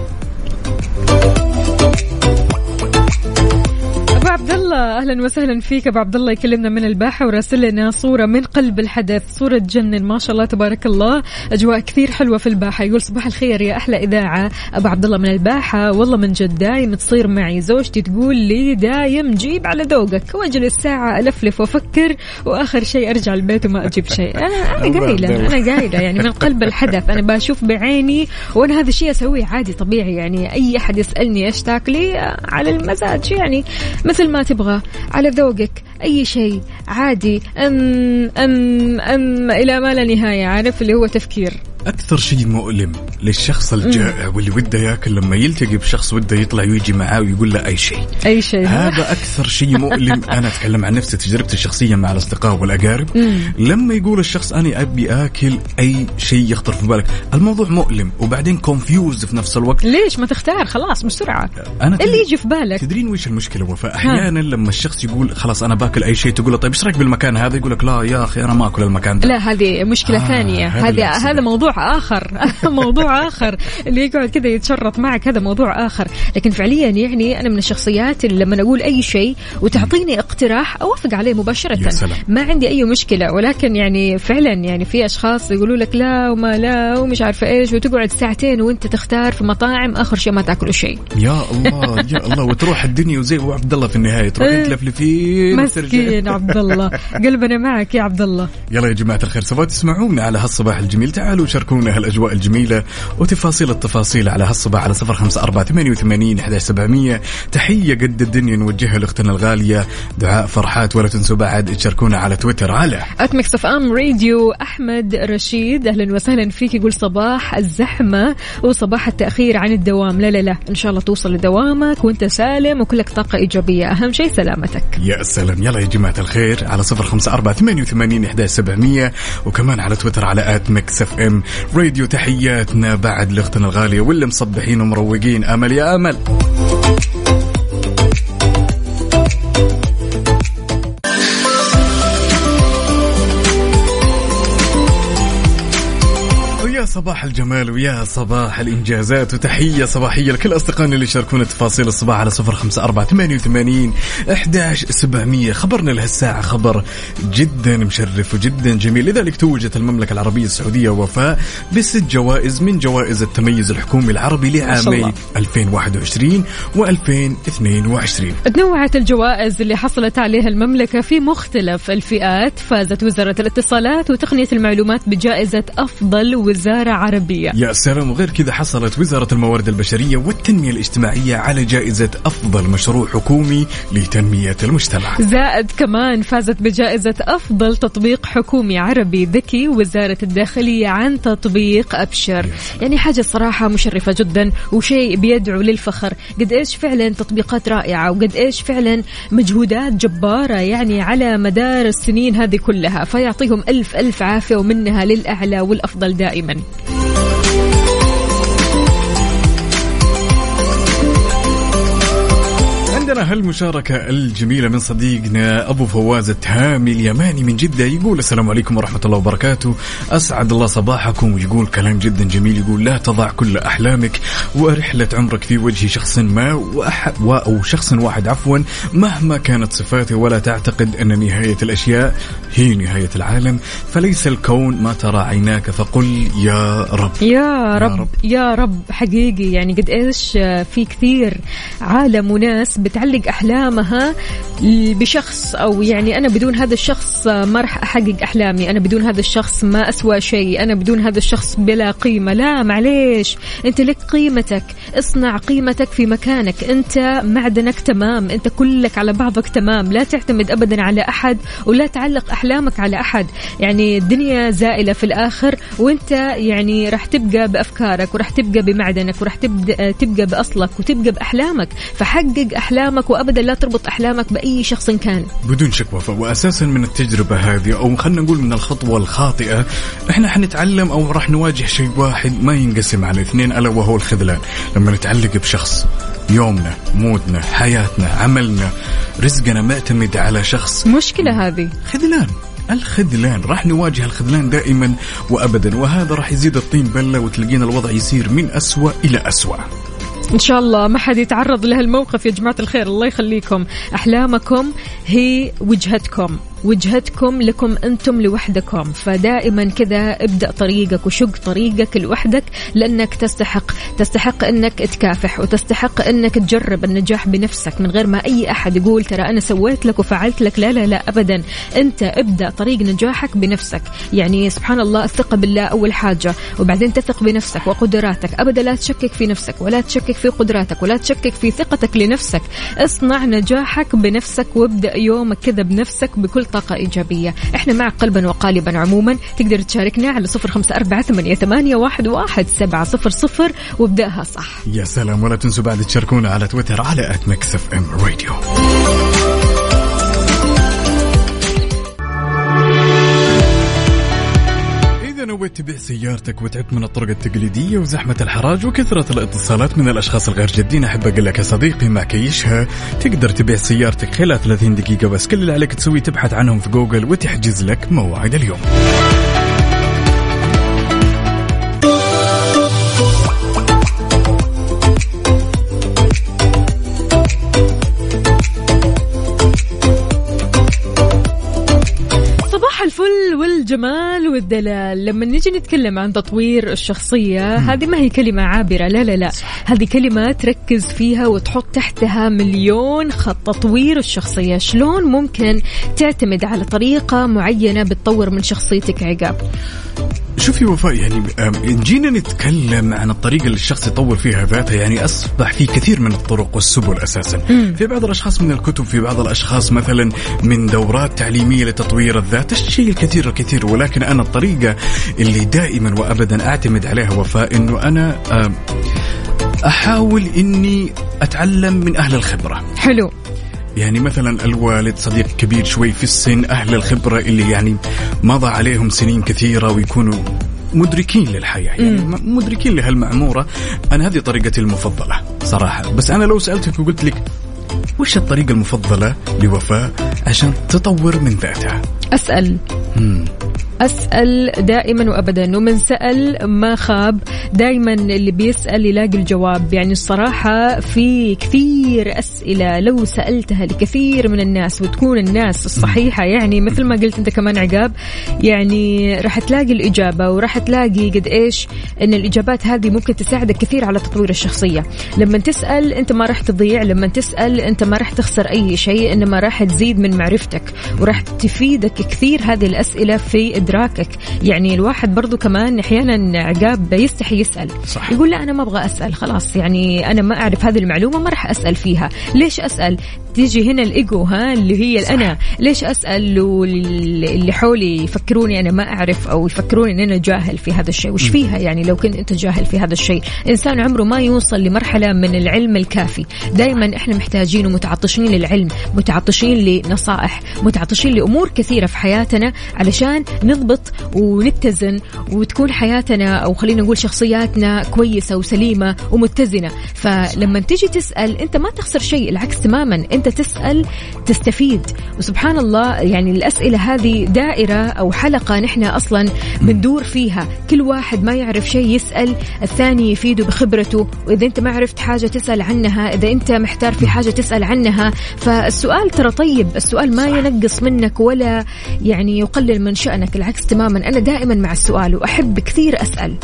عبد الله أهلا وسهلا فيك. أبو عبد الله يكلمنا من الباحة وراسل لنا صورة من قلب الحدث صورة تجنن ما شاء الله تبارك الله. أجواء كثير حلوة في الباحة. يقول صباح الخير يا أحلى إذاعة. أبو عبد الله من الباحة. والله من جد دايم تصير معي. زوجتي تقول لي دايم جيب على ذوقك. واجلس ساعه ألفلف وأفكر وآخر شيء أرجع البيت وما أجيب شيء. أنا أنا قايله. أنا قايله يعني من قلب الحدث. أنا بشوف بعيني وأنا هذا الشيء أسويه عادي طبيعي. يعني أي أحد يسألني إيش تاكلي على المزاج يعني. مثل ما تبغى على ذوقك. أي شيء. عادي. أم أم أم إلى ما لا نهاية عارف؟ اللي هو تفكير. أكثر شيء مؤلم للشخص الجائع واللي وده ياكل لما يلتقي بشخص ودة يطلع ويجي معاه ويقول له أي شيء. أي شيء. هذا أكثر شيء مؤلم. أنا أتكلم عن نفسي تجربتي الشخصية مع الأصدقاء والأقارب. لما يقول الشخص أنا أبي آكل أي شيء يخطر في بالك. الموضوع مؤلم وبعدين كونفيوز في نفس الوقت. ليش؟ ما تختار خلاص بسرعة. أنا اللي يجي في بالك. تدرين وش المشكلة؟ وفاء أحيانا لما الشخص يقول خلاص أنا باكل أي شيء تقول له طيب إيش رأيك بالمكان هذا؟ يقول لك لا يا أخي أنا ما أكل المكان ده. لا هذه مشكلة آه، ثانية. هذا هذا أقصده. هذا موضوع آخر. اللي يقعد كذا يتشرط معك هذا موضوع آخر. لكن فعليا يعني أنا من الشخصيات اللي لما أقول أي شيء وتعطيني اقتراح أوافق عليه مباشرة. يا سلام. ما عندي أي مشكلة. ولكن يعني فعلا يعني في أشخاص يقولوا لك لا وما لا ومش عارفة إيش وتقعد ساعتين وأنت تختار في مطاعم آخر شيء ما تاكلوا شيء. يا الله يا الله. وتروح الدنيا وزي أبو عبد الله في النهاية تروحين إيه. تلفلفين. مسكين عبد الله. قلبنا معك يا عبد الله. يلا يا جماعة الخير سوف تسمعونا على هالصباح الجميل. تعالوا شاركونا هالأجواء الجميلة وتفاصيل التفاصيل على هالصباح على صفر خمسة أربعة ثمانية وثمانين سبعمية. تحية قد الدنيا نوجهها لأختنا الغالية. دعاء فرحات ولا تنسوا بعد. تشاركونا على تويتر. على at Mix FM Radio أحمد رشيد. أهلا وسهلا فيك. يقول صباح الزحمة وصباح التأخير عن الدوام. لا لا لا. إن شاء الله توصل لدوامك وأنت سالم وكلك طاقة إيجابية. أهم شيء سلامتك. يا سلام. يلا يا جماعة الخير. على صفر خمسة أربعة ثمانية وثمانين سبعمية. وكمان على تويتر على at Mix FM Radio تحياتنا بعد لأختنا الغالية واللي مصبحين ومروقين. أمل يا أمل. صباح الجمال ويا صباح الإنجازات وتحية صباحية لكل أصدقائنا اللي يشاركونا تفاصيل الصباح على صفر خمسة أربعة ثمانية وثمانين إحداش سبعمية. خبرنا لهالساعة خبر جدا مشرف وجدا جميل. لذلك توجت المملكة العربية السعودية وفاء بست جوائز من جوائز التميز الحكومي العربي لعامي الله. 2021 و2022 تنوعت الجوائز اللي حصلت عليها المملكة في مختلف الفئات. فازت وزارة الاتصالات وتقنية المعلومات بجائزة أفضل وزارة عربية. يا سلام وغير كذا حصلت وزارة الموارد البشرية والتنمية الاجتماعية على جائزة أفضل مشروع حكومي لتنمية المجتمع. زائد كمان فازت بجائزة أفضل تطبيق حكومي عربي ذكي وزارة الداخلية عن تطبيق أبشر. يعني حاجة صراحة مشرفة جدا وشيء بيدعو للفخر. قد إيش فعلا تطبيقات رائعة وقد إيش فعلا مجهودات جبارة يعني على مدار السنين هذه كلها. فيعطيهم ألف ألف عافية ومنها للأعلى والأفضل دائما. عندنا هالمشاركة الجميلة من صديقنا أبو فواز التهامي اليماني من جدة يقول السلام عليكم ورحمة الله وبركاته. أسعد الله صباحكم ويقول كلام جدا جميل يقول لا تضع كل أحلامك ورحلة عمرك في وجه شخص ما وأح... أو شخص واحد عفوا مهما كانت صفاته ولا تعتقد أن نهاية الأشياء هي نهاية العالم. فليس الكون ما ترى عيناك فقل يا رب. يا رب رب. يا رب حقيقي. يعني قد إيش في كثير عالم وناس بتعلم تعلق أحلامها بشخص أو يعني أنا بدون هذا الشخص ما راح أحقق أحلامي. أنا بدون هذا الشخص ما أسوى شيء. أنا بدون هذا الشخص بلا قيمة. لا معليش. أنت لك قيمتك. اصنع قيمتك في مكانك. أنت معدنك تمام. أنت كلك على بعضك تمام. لا تعتمد ابدا على أحد ولا تعلق أحلامك على أحد. يعني الدنيا زائلة في الآخر وأنت يعني راح تبقى بأفكارك وراح تبقى بمعدنك وراح تبقى بأصلك وتبقى بأحلامك. فحقق أحلامك وابدا لا تربط أحلامك بأي شخص كان. بدون شك وفاء واساسا من التجربة هذه أو خلينا نقول من الخطوة الخاطئة. إحنا حنتعلم أو راح نواجه شيء واحد ما ينقسم على اثنين ألا وهو الخذلان. لما نتعلق بشخص يومنا مودنا حياتنا عملنا رزقنا معتمد على شخص. مشكلة هذه. خذلان. الخذلان. راح نواجه الخذلان دائما وابدا وهذا راح يزيد الطين بلة وتلاقينا الوضع يصير من أسوأ إلى أسوأ. إن شاء الله ما حد يتعرض لهالموقف. يا جماعة الخير الله يخليكم. أحلامكم هي وجهتكم. وجهتكم لكم أنتم لوحدكم. فدائما كذا ابدأ طريقك وشق طريقك لوحدك لأنك تستحق تستحق أنك تكافح وتستحق أنك تجرب النجاح بنفسك من غير ما أي أحد يقول ترى أنا سويت لك وفعلت لك. لا لا لا ابدا. أنت ابدأ طريق نجاحك بنفسك. يعني سبحان الله الثقة بالله أول حاجة وبعدين تثق بنفسك وقدراتك. ابدا لا تشكك في نفسك ولا تشكك في قدراتك ولا تشكك في ثقتك لنفسك. اصنع نجاحك بنفسك وابدأ يومك كذا بنفسك بكل طاقة إيجابية. إحنا معك قلبا وقالبا عموما. تقدر تشاركنا على صفر خمسة أربعة ثمانية, واحد سبعة صفر صفر. وابدأها صح. يا سلام ولا تنسوا بعد تشاركونا على تويتر على at Mix FM Radio نويت تبيع سيارتك وتعبت من الطرق التقليدية وزحمة الحراج وكثرة الاتصالات من الأشخاص الغير جادين أحب أقول لك يا صديقي مع كيشها. تقدر تبيع سيارتك خلال 30 دقيقة بس كل اللي عليك تسويه تبحث عنهم في جوجل وتحجز لك موعد اليوم. صباح الفل والجمال والدلال. لما نيجي نتكلم عن تطوير الشخصية هذه ما هي كلمة عابرة لا لا لا. هذه كلمة تركز فيها وتحط تحتها مليون خط تطوير الشخصية. شلون ممكن تعتمد على طريقة معينة بتطور من شخصيتك عقاب شوفي وفاء يعني جينا نتكلم عن الطريقة اللي الشخص يطور فيها ذاته يعني أصبح في كثير من الطرق والسبل أساسا. في بعض الأشخاص من الكتب في بعض الأشخاص مثلا من دورات تعليمية لتطوير الذات الشيء الكثير الكثير ولكن أنا الطريقة اللي دائما وأبدا أعتمد عليها وفاء أنه أنا أم، أحاول أني أتعلم من أهل الخبرة. حلو. يعني مثلا الوالد صديق كبير شوي في السن أهل الخبرة اللي يعني مضى عليهم سنين كثيرة ويكونوا مدركين للحياة يعني مدركين لهالمعمورة أنا هذه طريقتي المفضلة صراحة. بس أنا لو سألتك وقلت لك وش الطريقة المفضلة لوفاء عشان تطور من ذاتها؟ أسأل. مم. أسأل دائما وأبدا ومن سأل ما خاب دائما اللي بيسأل يلاقي الجواب. يعني الصراحة في كثير أسئلة لو سألتها لكثير من الناس وتكون الناس الصحيحة يعني مثل ما قلت أنت كمان عقاب يعني راح تلاقي الإجابة وراح تلاقي قد إيش أن الإجابات هذه ممكن تساعدك كثير على تطوير الشخصية. لما تسأل أنت ما راح تضيع لما تسأل أنت ما راح تخسر أي شيء إنما راح تزيد من معرفتك وراح تفيدك كثير هذه الأسئلة في إدراكك. يعني الواحد برضو كمان أحيانا عقاب يستحي يسأل. صح. يقول لا أنا ما أبغى أسأل خلاص يعني أنا ما أعرف هذه المعلومة ما راح أسأل فيها. ليش أسأل؟ تيجي هنا الإيجو ها اللي هي الأنا. ليش أسأل واللي حولي يفكروني أنا ما أعرف أو يفكروني أن أنا جاهل في هذا الشيء؟ وش فيها يعني لو كنت أنت جاهل في هذا الشيء؟ إنسان عمره ما يوصل لمرحلة من العلم الكافي. دائما إحنا محتاجين ومتعطشين للعلم متعطشين لنصائح متعطشين لأمور كثيرة في حياتنا علشان نضبط ونتزن وتكون حياتنا أو خلينا نقول شخصياتنا كويسة وسليمة ومتزنة. فلما تيجي تسأل أنت ما تخسر شيء العكس تماما. أنت تسأل تستفيد. وسبحان الله يعني الأسئلة هذه دائرة أو حلقة نحن أصلا بندور فيها. كل واحد ما يعرف شيء يسأل الثاني يفيده بخبرته. وإذا أنت ما عرفت حاجة تسأل عنها إذا أنت محتار في حاجة تسأل عنها. فالسؤال ترى طيب السؤال ما ينقص منك ولا يعني يقلل من شأنك. العكس تماما أنا دائما مع السؤال وأحب كثير أسأل.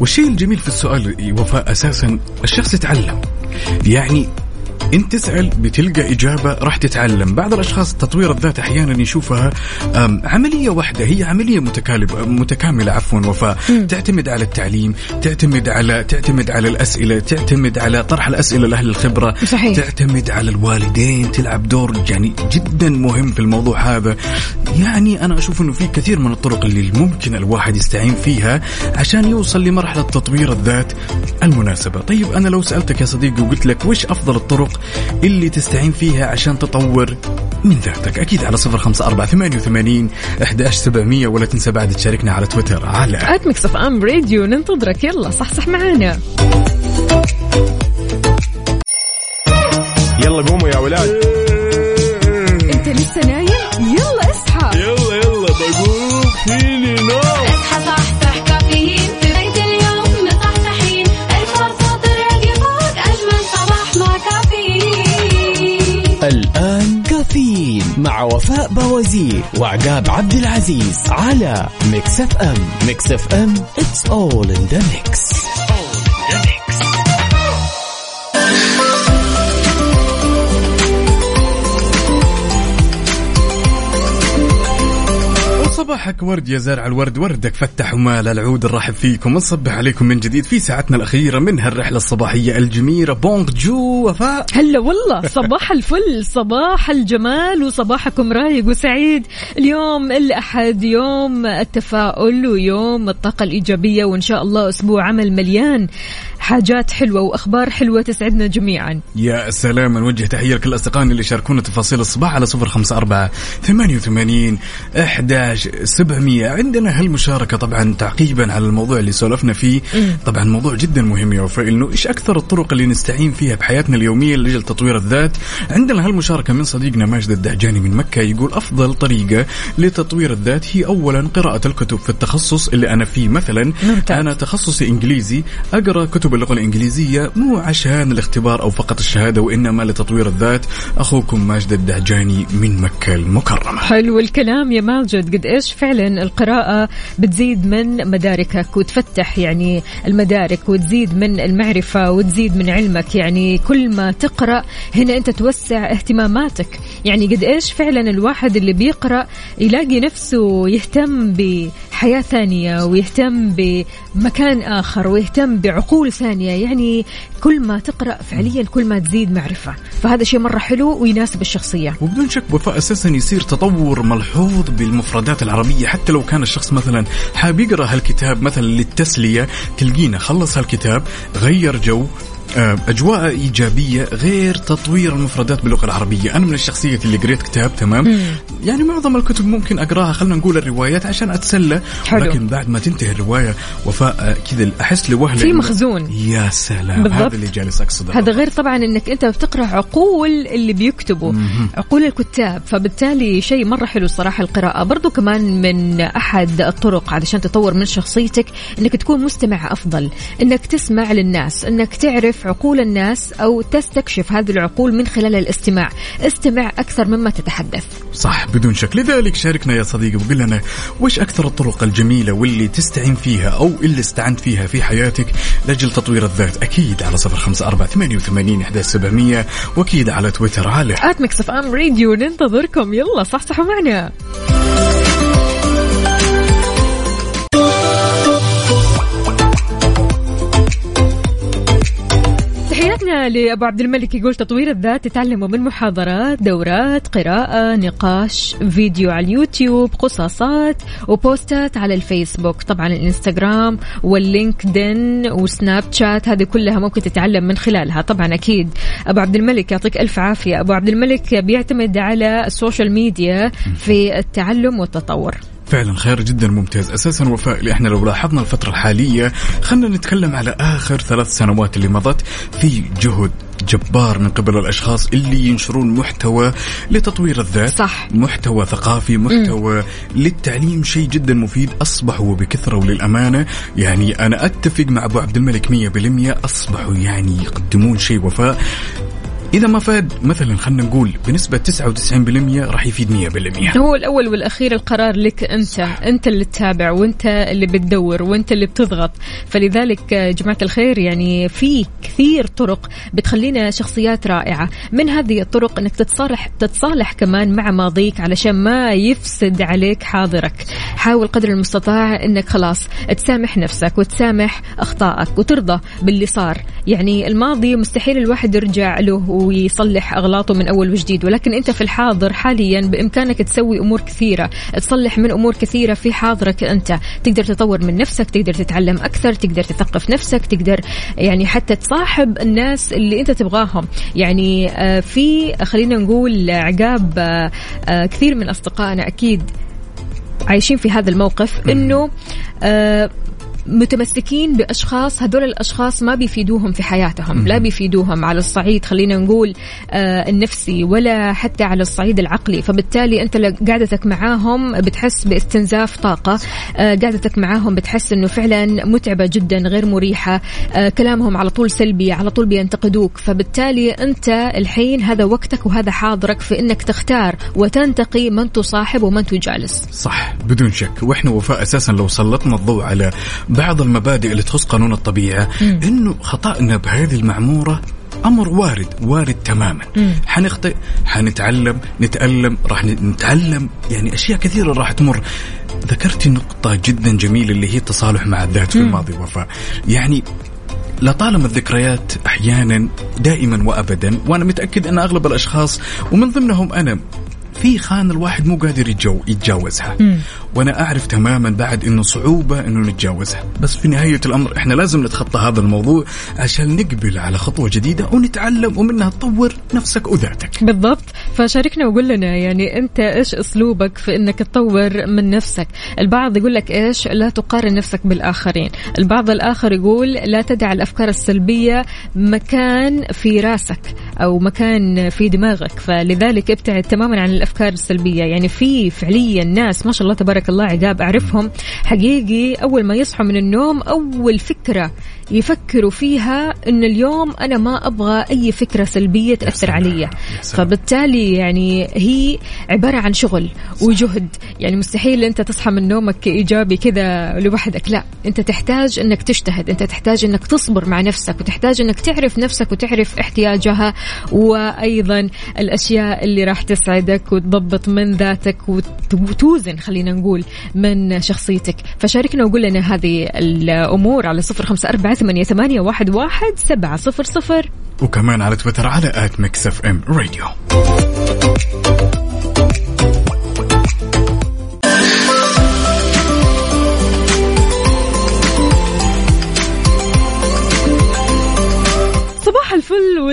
والشيء الجميل في السؤال وفاء أساسا الشخص يتعلم. يعني انت تسال بتلقى إجابة راح تتعلم. بعض الأشخاص تطوير الذات أحيانا يشوفها عملية واحدة هي عملية متكالبه متكاملة عفوا وفاء. تعتمد على التعليم تعتمد على تعتمد على الأسئلة تعتمد على طرح الأسئلة لأهل الخبرة صحيح. تعتمد على الوالدين تلعب دور يعني جدا مهم في الموضوع هذا. يعني أنا أشوف إنه في كثير من الطرق اللي ممكن الواحد يستعين فيها عشان يوصل لمرحلة تطوير الذات المناسبة. طيب أنا لو سألتك يا صديقي وقلت لك وش أفضل الطرق اللي تستعين فيها عشان تطور من ذاتك. أكيد على صفر خمسة أربعة ثمانية وثمانين أحد سبعمية ولا تنسى بعد تشاركنا على تويتر على at Mix FM Radio ننتظرك. يلا صحصح معانا. يلا قوموا يا ولاد. أنت لسه نايم؟ يلا اصحى. يلا يلا بقوم فيني نوم. اصحى وفاء بوازير وعقاب عبد العزيز على Mix FM. Mix FM it's all in the mix. صباحك ورد يا زارع الورد وردك فتح ومال العود نرحب فيكم. ونصبح عليكم من جديد في ساعتنا الأخيرة من هالرحلة الصباحية الجميلة bonjour وفاء. هلا والله صباح الفل صباح الجمال وصباحكم رايق وسعيد. اليوم الأحد يوم التفاؤل ويوم الطاقة الإيجابية وإن شاء الله أسبوع عمل مليان. حاجات حلوة وأخبار حلوة تسعدنا جميعا. يا سلام نوجه تحية لكل أصدقائنا اللي شاركونا تفاصيل الصباح على صفر خمسة أربعة ثمانية وثمانين أحداش سبعمية. عندنا هالمشاركة طبعا تعقيبا على الموضوع اللي سولفنا فيه. طبعا موضوع جدا مهم يا وفاء إنه إيش أكثر الطرق اللي نستعين فيها بحياتنا اليومية لأجل تطوير الذات؟ عندنا هالمشاركة من صديقنا ماجد الدهجاني من مكة يقول أفضل طريقة لتطوير الذات هي أولا قراءة الكتب في التخصص اللي أنا فيه. مثلا ممتاز. أنا تخصصي إنجليزي أقرأ كتب اللغة الإنجليزية مو عشان الاختبار أو فقط الشهادة وإنما لتطوير الذات. أخوكم ماجد الدهجاني من مكة المكرمة. حلو الكلام يا ماجد. قد إيش فعلا القراءة بتزيد من مداركك وتفتح يعني المدارك وتزيد من المعرفة وتزيد من علمك؟ يعني كل ما تقرأ هنا أنت توسع اهتماماتك. يعني قد إيش فعلا الواحد اللي بيقرأ يلاقي نفسه يهتم بحياة ثانية ويهتم بمكان آخر ويهتم بعقول ثانية. يعني كل ما تقرأ فعليا كل ما تزيد معرفة. فهذا شيء مرة حلو ويناسب الشخصية. وبدون شك وفاء أساسا يصير تطور ملحوظ بالمفردات العربية. حتى لو كان الشخص مثلا حاب يقرأ هالكتاب مثلا للتسلية تلقينا خلص هالكتاب غير جو أجواء إيجابية غير تطوير المفردات باللغة العربية. أنا من الشخصيات اللي قريت كتاب تمام؟ يعني معظم الكتب ممكن أقراها خلينا نقول الروايات عشان أتسلى. حلو. لكن بعد ما تنتهي الرواية وفاء آه، كذا أحس لوهلة في مخزون. يا سلام بالضبط. هذا اللي جالس أقصده. هذا غير طبعا إنك أنت بتقرأ عقول اللي بيكتبوا عقول الكتاب. فبالتالي شيء مرة حلو الصراحة القراءة. برضو كمان من أحد الطرق علشان تطور من شخصيتك إنك تكون مستمع أفضل إنك تسمع للناس إنك تعرف عقول الناس أو تستكشف هذه العقول من خلال الاستماع. استمع أكثر مما تتحدث. صح بدون شك. لذلك شاركنا يا صديقي وقل لنا وش أكثر الطرق الجميلة واللي تستعين فيها أو اللي استعنت فيها في حياتك لأجل تطوير الذات؟ أكيد على صفر خمسة أربعة ثمانية وثمانين إحداش سبعمية وأكيد على تويتر. على at Mix FM Radio ننتظركم. يلا صحصحوا معنا. تحياتنا لأبو عبد الملك يقول تطوير الذات تتعلموا من محاضرات دورات قراءة نقاش فيديو على اليوتيوب قصاصات وبوستات على الفيسبوك طبعا الإنستغرام واللينكدين وسناب شات هذه كلها ممكن تتعلم من خلالها. طبعا أكيد أبو عبد الملك يعطيك ألف عافية. أبو عبد الملك بيعتمد على ال social media في التعلم والتطور. فعلا خير جدا ممتاز. أساسا وفاء اللي إحنا لو لاحظنا الفترة الحالية خلينا نتكلم على آخر ثلاث سنوات اللي مضت في جهد جبار من قبل الأشخاص اللي ينشرون محتوى لتطوير الذات صح. محتوى ثقافي محتوى للتعليم شيء جدا مفيد أصبحوا بكثرة وللأمانة. يعني أنا أتفق مع أبو عبد الملك 100% أصبحوا يعني يقدمون شيء وفاء. إذا ما فاد مثلا خلينا نقول بنسبة 99% راح يفيد 100% هو الأول والأخير القرار لك أنت. أنت اللي تتابع وأنت اللي بتدور وأنت اللي بتضغط. فلذلك يا جماعة الخير يعني في كثير طرق بتخلينا شخصيات رائعة. من هذه الطرق إنك تتصالح تتصالح كمان مع ماضيك علشان ما يفسد عليك حاضرك. حاول قدر المستطاع إنك خلاص تسامح نفسك وتسامح أخطائك وترضى باللي صار. يعني الماضي مستحيل الواحد يرجع له ويصلح أغلاطه من أول وجديد. ولكن أنت في الحاضر حاليا بإمكانك تسوي أمور كثيرة تصلح من أمور كثيرة في حاضرك أنت. تقدر تطور من نفسك تقدر تتعلم أكثر تقدر تثقف نفسك تقدر يعني حتى تصاحب الناس اللي أنت تبغاهم. يعني آه، في خلينا نقول عقاب آه، آه، كثير من أصدقائنا أكيد عايشين في هذا الموقف إنه آه متمسكين بأشخاص هذول الأشخاص ما بيفيدوهم في حياتهم لا بيفيدوهم على الصعيد خلينا نقول آه النفسي ولا حتى على الصعيد العقلي. فبالتالي أنت قعدتك معاهم بتحس باستنزاف طاقة آه قعدتك معاهم بتحس إنه فعلا متعبة جدا غير مريحة آه كلامهم على طول سلبي على طول بينتقدوك. فبالتالي أنت الحين هذا وقتك وهذا حاضرك في إنك تختار وتنتقي من تصاحب ومن تجالس. صح بدون شك. وإحنا وفاء أساسا لو سلطنا الضوء على بعض المبادئ اللي تخص قانون الطبيعة إنه خطأنا بهذه المعمورة أمر وارد وارد تماما. حنخطئ حنتعلم نتألم راح نتعلم يعني أشياء كثيرة راح تمر. ذكرتي نقطة جدا جميلة اللي هي التصالح مع الذات في الماضي وفاء. يعني لطالما الذكريات أحيانا دائما وابدا وأنا متأكد أن أغلب الأشخاص ومن ضمنهم أنا في خان الواحد مو قادر يتجو يتجاوزها. وأنا أعرف تماما بعد إنه صعوبة إنه نتجاوزها. بس في نهاية الأمر إحنا لازم نتخطى هذا الموضوع عشان نقبل على خطوة جديدة ونتعلم ومنها تطور نفسك وذاتك. بالضبط. فشاركنا وقول لنا يعني أنت إيش أسلوبك في إنك تطور من نفسك؟ البعض يقول لك إيش؟ لا تقارن نفسك بالآخرين. البعض الآخر يقول لا تدع الأفكار السلبية مكان في راسك أو مكان في دماغك. فلذلك ابتعد تماما عن الأفكار السلبيه يعني في فعليا ناس ما شاء الله تبارك الله عقاب أعرفهم حقيقي أول ما يصحوا من النوم أول فكرة يفكروا فيها إن اليوم أنا ما أبغى أي فكرة سلبية تأثر. علي. فبالتالي يعني هي عبارة عن شغل وجهد. يعني مستحيل أنت تصحى من نومك ايجابي كذا لوحدك. لا أنت تحتاج إنك تجتهد. أنت تحتاج إنك تصبر مع نفسك وتحتاج إنك تعرف نفسك وتعرف احتياجها وأيضا الأشياء اللي راح تسعدك وتضبط من ذاتك وت- وتوزن خلينا نقول من شخصيتك. فشاركنا وقول لنا هذه الأمور على صفر خمسة أربعة ثمانية, ثمانية واحد, واحد سبعة صفر صفر. وكمان على تويتر على at Mix FM Radio.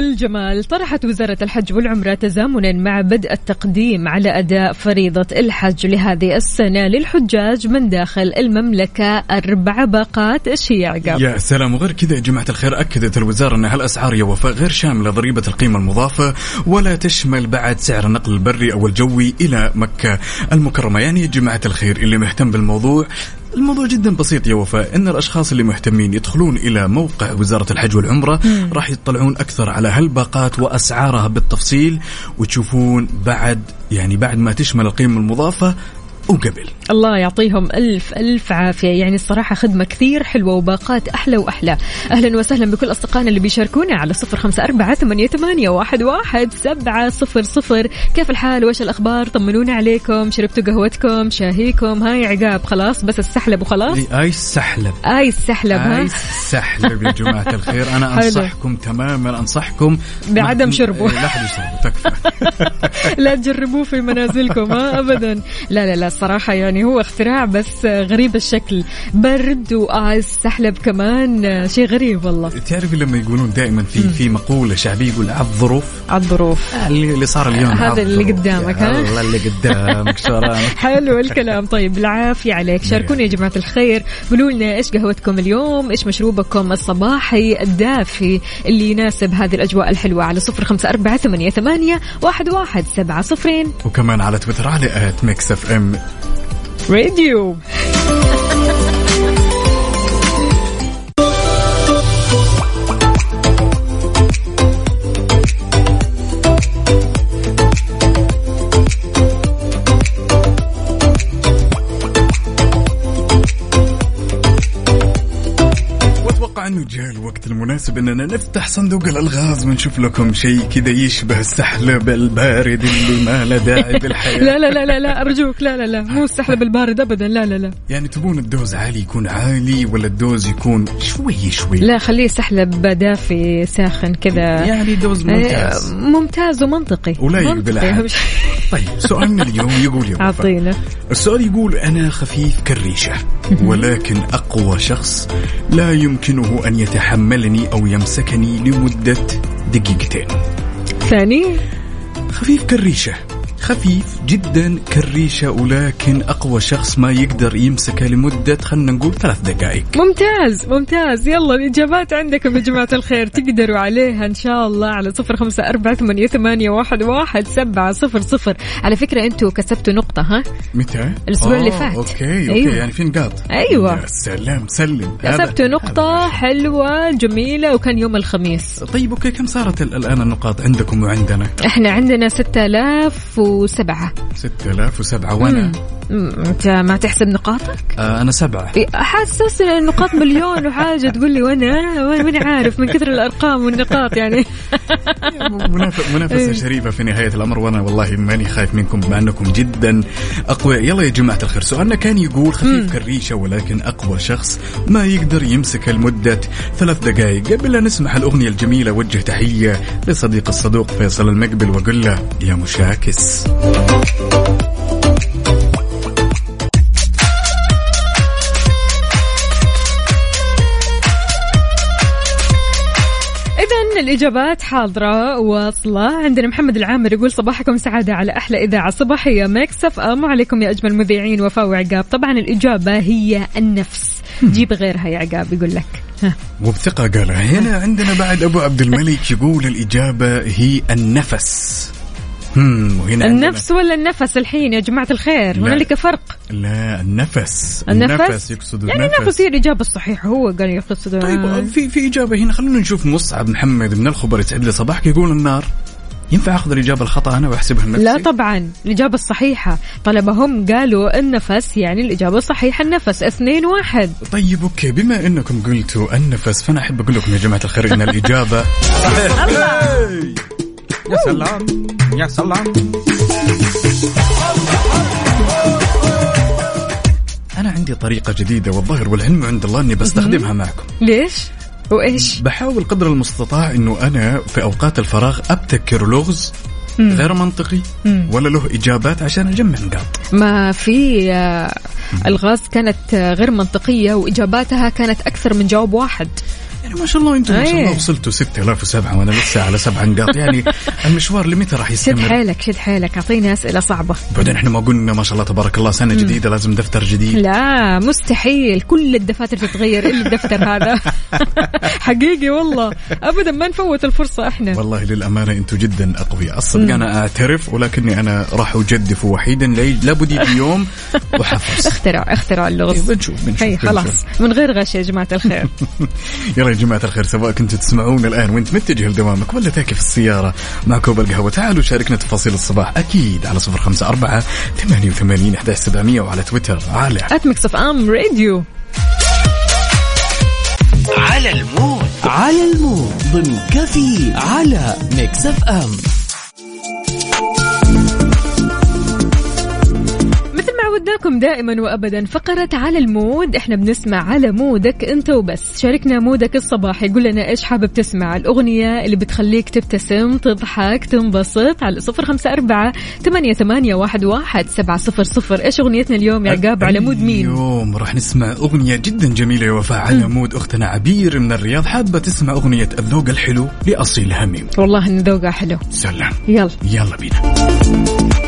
والجمال. طرحت وزارة الحج والعمرة تزامنا مع بدء التقديم على أداء فريضة الحج لهذه السنة للحجاج من داخل المملكة. أربع باقات إيش؟ يا سلام. وغير كذا يا جماعة الخير أكدت الوزارة أن هالأسعار يا وفاء غير شاملة ضريبة القيمة المضافة ولا تشمل بعد سعر النقل البري أو الجوي إلى مكة المكرمة؟ يعني يا جماعة الخير اللي مهتم بالموضوع الموضوع جدا بسيط يا وفاء. إن الأشخاص اللي مهتمين يدخلون إلى موقع وزارة الحج والعمرة راح يطلعون أكثر على هالباقات وأسعارها بالتفصيل وتشوفون بعد يعني بعد ما تشمل القيمه المضافة وقبل. الله يعطيهم ألف ألف عافية. يعني الصراحة خدمة كثير حلوة وباقات أحلى وأحلى. أهلا وسهلا بكل أصدقائنا اللي بيشاركونا على صفر خمسة أربعة ثمانية, ثمانية واحد, واحد سبعة صفر صفر. كيف الحال؟ وش الأخبار؟ طمنونا عليكم. شربتوا قهوتكم؟ شاهيكم؟ هاي عقاب. خلاص بس السحلب وخلاص؟ إي سحلب آي السحلب ها؟ أي سحلب يا جماعة الخير. أنا حلو. أنصحكم تماما أنصحكم. بعدم شربه. لا يشربه تكفى. لا تجربوه في منازلكم ها؟ ابدا. لا لا لا الصراحة يعني هو اختراع بس غريب الشكل. برد وايس سحلب كمان شيء غريب والله. تعرفي لما يقولون دائما في في مقولة شعبية يقول على الظروف على الظروف آه، اللي صار اليوم هذا اللي. قدامك، ها؟ الله اللي قدامك حلو الكلام. طيب بالعافية عليك. شاركونا يا جماعة الخير. قولوا لنا إيش قهوتكم اليوم؟ إيش مشروبكم الصباحي الدافي اللي يناسب هذه الأجواء الحلوة؟ على صفر خمسة أربعة ثمانية, ثمانية واحد, واحد سبعة صفرين. وكمان على تويتر على at Mix FM Radio أتوقع انه جاء الوقت المناسب إننا نفتح صندوق الألغاز ونشوف لكم شيء كذا يشبه السحلب البارد اللي ما له داعي بالحياة. لا لا لا لا لا أرجوك لا لا لا مو السحلب البارد ابدا لا لا لا. يعني تبون ال dose عالي يكون عالي ولا ال dose يكون شوي شوي؟ لا خليه سحلب دافي ساخن كذا. يعني dose ممتاز آه، ممتاز. ومنطقي. ولا أحد. طيب سؤالنا اليوم يقول يا أعطينا. السؤال يقول أنا خفيف كالريشة ولكن أقوى شخص لا يمكنه أن يتحملني أو يمسكني لمدة دقيقتين. ثاني؟ خفيف كالريشة. خفيف جدا كالريشة ولكن أقوى شخص ما يقدر يمسكه لمدة خلنا نقول ثلاث دقائق. ممتاز ممتاز. يلا الإجابات عندكم يا جماعة الخير. تقدروا عليها إن شاء الله على صفر خمسة أربعة ثمانية, ثمانية واحد, واحد سبعة صفر صفر. على فكرة أنتم كسبتوا نقطة ها؟ متى؟ الأسبوع اللي آه، فات. okay okay أيوة. يعني في نقاط. أيوة. يا سلام سلم. كسبتوا نقطة هذا. حلوة جميلة وكان يوم الخميس. طيب أوكي كم صارت الآن النقاط عندكم وعندنا؟ إحنا عندنا 6000 و 6007 6007 وأنا؟ أنت ما تحسب نقاطك؟ آه أنا سبعة. إيه، حاسس النقاط مليون وحاجة. تقول لي وأنا؟ ماني عارف من كثر الأرقام والنقاط يعني. منافسة إيه. شريفة في نهاية الأمر. وأنا والله ماني خايف منكم بما أنكم جدا اقوياء يلا يا جماعة الخير سؤالنا كان يقول خفيف كالريشة ولكن أقوى شخص ما يقدر يمسك المدة ثلاث دقائق قبل لا نسمح الأغنية الجميلة وجه تحية لصديق الصدوق فيصل المقبل وقل له يا مشاكس. إذا الإجابات حاضرة واصلة عندنا محمد العامر يقول صباحكم سعادة على أحلى إذاعة صباحية. مكسف أم عليكم يا أجمل مذيعين. وفاء وعقاب. طبعا الإجابة هي النفس. جيب غيرها يا عقاب يقول لك. ها. وبثقة قالها. هنا عندنا بعد أبو عبد الملك يقول الإجابة هي النفس. وهنا النفس ولا النفس الحين يا جماعة الخير؟ لا. هنالك فرق. لا النفس. النفس, يقصد يعني النفس. النفس هي الإجابة الصحيحة هو قال يقصد طيب في في إجابة هنا. خلونا نشوف مصعب محمد من الخبر يسعد لي صباحك يقول النار. ينفع أخذ الإجابة الخطأ أنا وأحسبها لنفسي؟ لا طبعا الإجابة الصحيحة. طالما هم قالوا النفس يعني الإجابة الصحيحة النفس. اثنين واحد. طيب أوكي. بما إنكم قلتوا النفس فأنا أحب أقول لكم يا جماعة الخير إن الإجابة يا سلام يا سلام. أنا عندي طريقة جديدة والظاهر والعلم عند الله إني بستخدمها معكم. ليش؟ وإيش؟ بحاول قدر المستطاع إنه أنا في أوقات الفراغ أبتكر لغز غير منطقي ولا له إجابات عشان أجمع نقاط. ما في آه، الغاز كانت غير منطقية وإجاباتها كانت أكثر من جواب واحد. يعني ما شاء الله أنتم ما شاء الله إيه. وصلتوا 6007 وأنا لسه على سبع نقاط. يعني المشوار لمتى راح شد يستمر؟ حيلك شد حيلك. أعطيني أسئلة صعبة. بعدين إحنا ما قلنا ما شاء الله تبارك الله سنة جديدة لازم دفتر جديد. لا مستحيل. كل الدفاتر تتغير إلا الدفتر هذا. حقيقي والله. أبدا ما نفوت الفرصة إحنا. والله للأمانة أنتم جدا أقوياء. الصدق أنا أعترف ولكني أنا راح أجدف وحيدا. لابد يوم وحفظ. اخترع اخترع اللغز. بنشوف بنشوف بنشوف. خلاص. من غير غش يا جماعة الخير. يلا جماعة الخير سواء كنتوا تسمعون الآن وانت متجه لدوامك ولا تاكي في السيارة مع كوب القهوة تعالوا شاركنا تفاصيل الصباح أكيد على صفر خمسة أربعة ثمانية وثمانين أحد سبعمية وعلى تويتر على أتمكس أف أم راديو على المود. على المود. ضمن كفي على ميكس اف ام عودناكم دائما وابدا فقرة على ال mood. إحنا بنسمع على mood ك أنت وبس. شاركنا mood ك الصباحي قول لنا إيش حابب تسمع؟ الأغنية اللي بتخليك تبتسم تضحك تنبسط على صفر خمسة أربعة ثمانية, ثمانية واحد, واحد سبعة صفر صفر. إيش أغنيتنا اليوم يا عقاب؟ على mood مين؟ اليوم راح نسمع أغنية جدا جميلة يا وفاء على mood. أختنا عبير من الرياض حابة تسمع أغنية الذوق الحلو لأصيل هميم. والله إن ذوقها حلو. سلام. يلا. يلا بينا.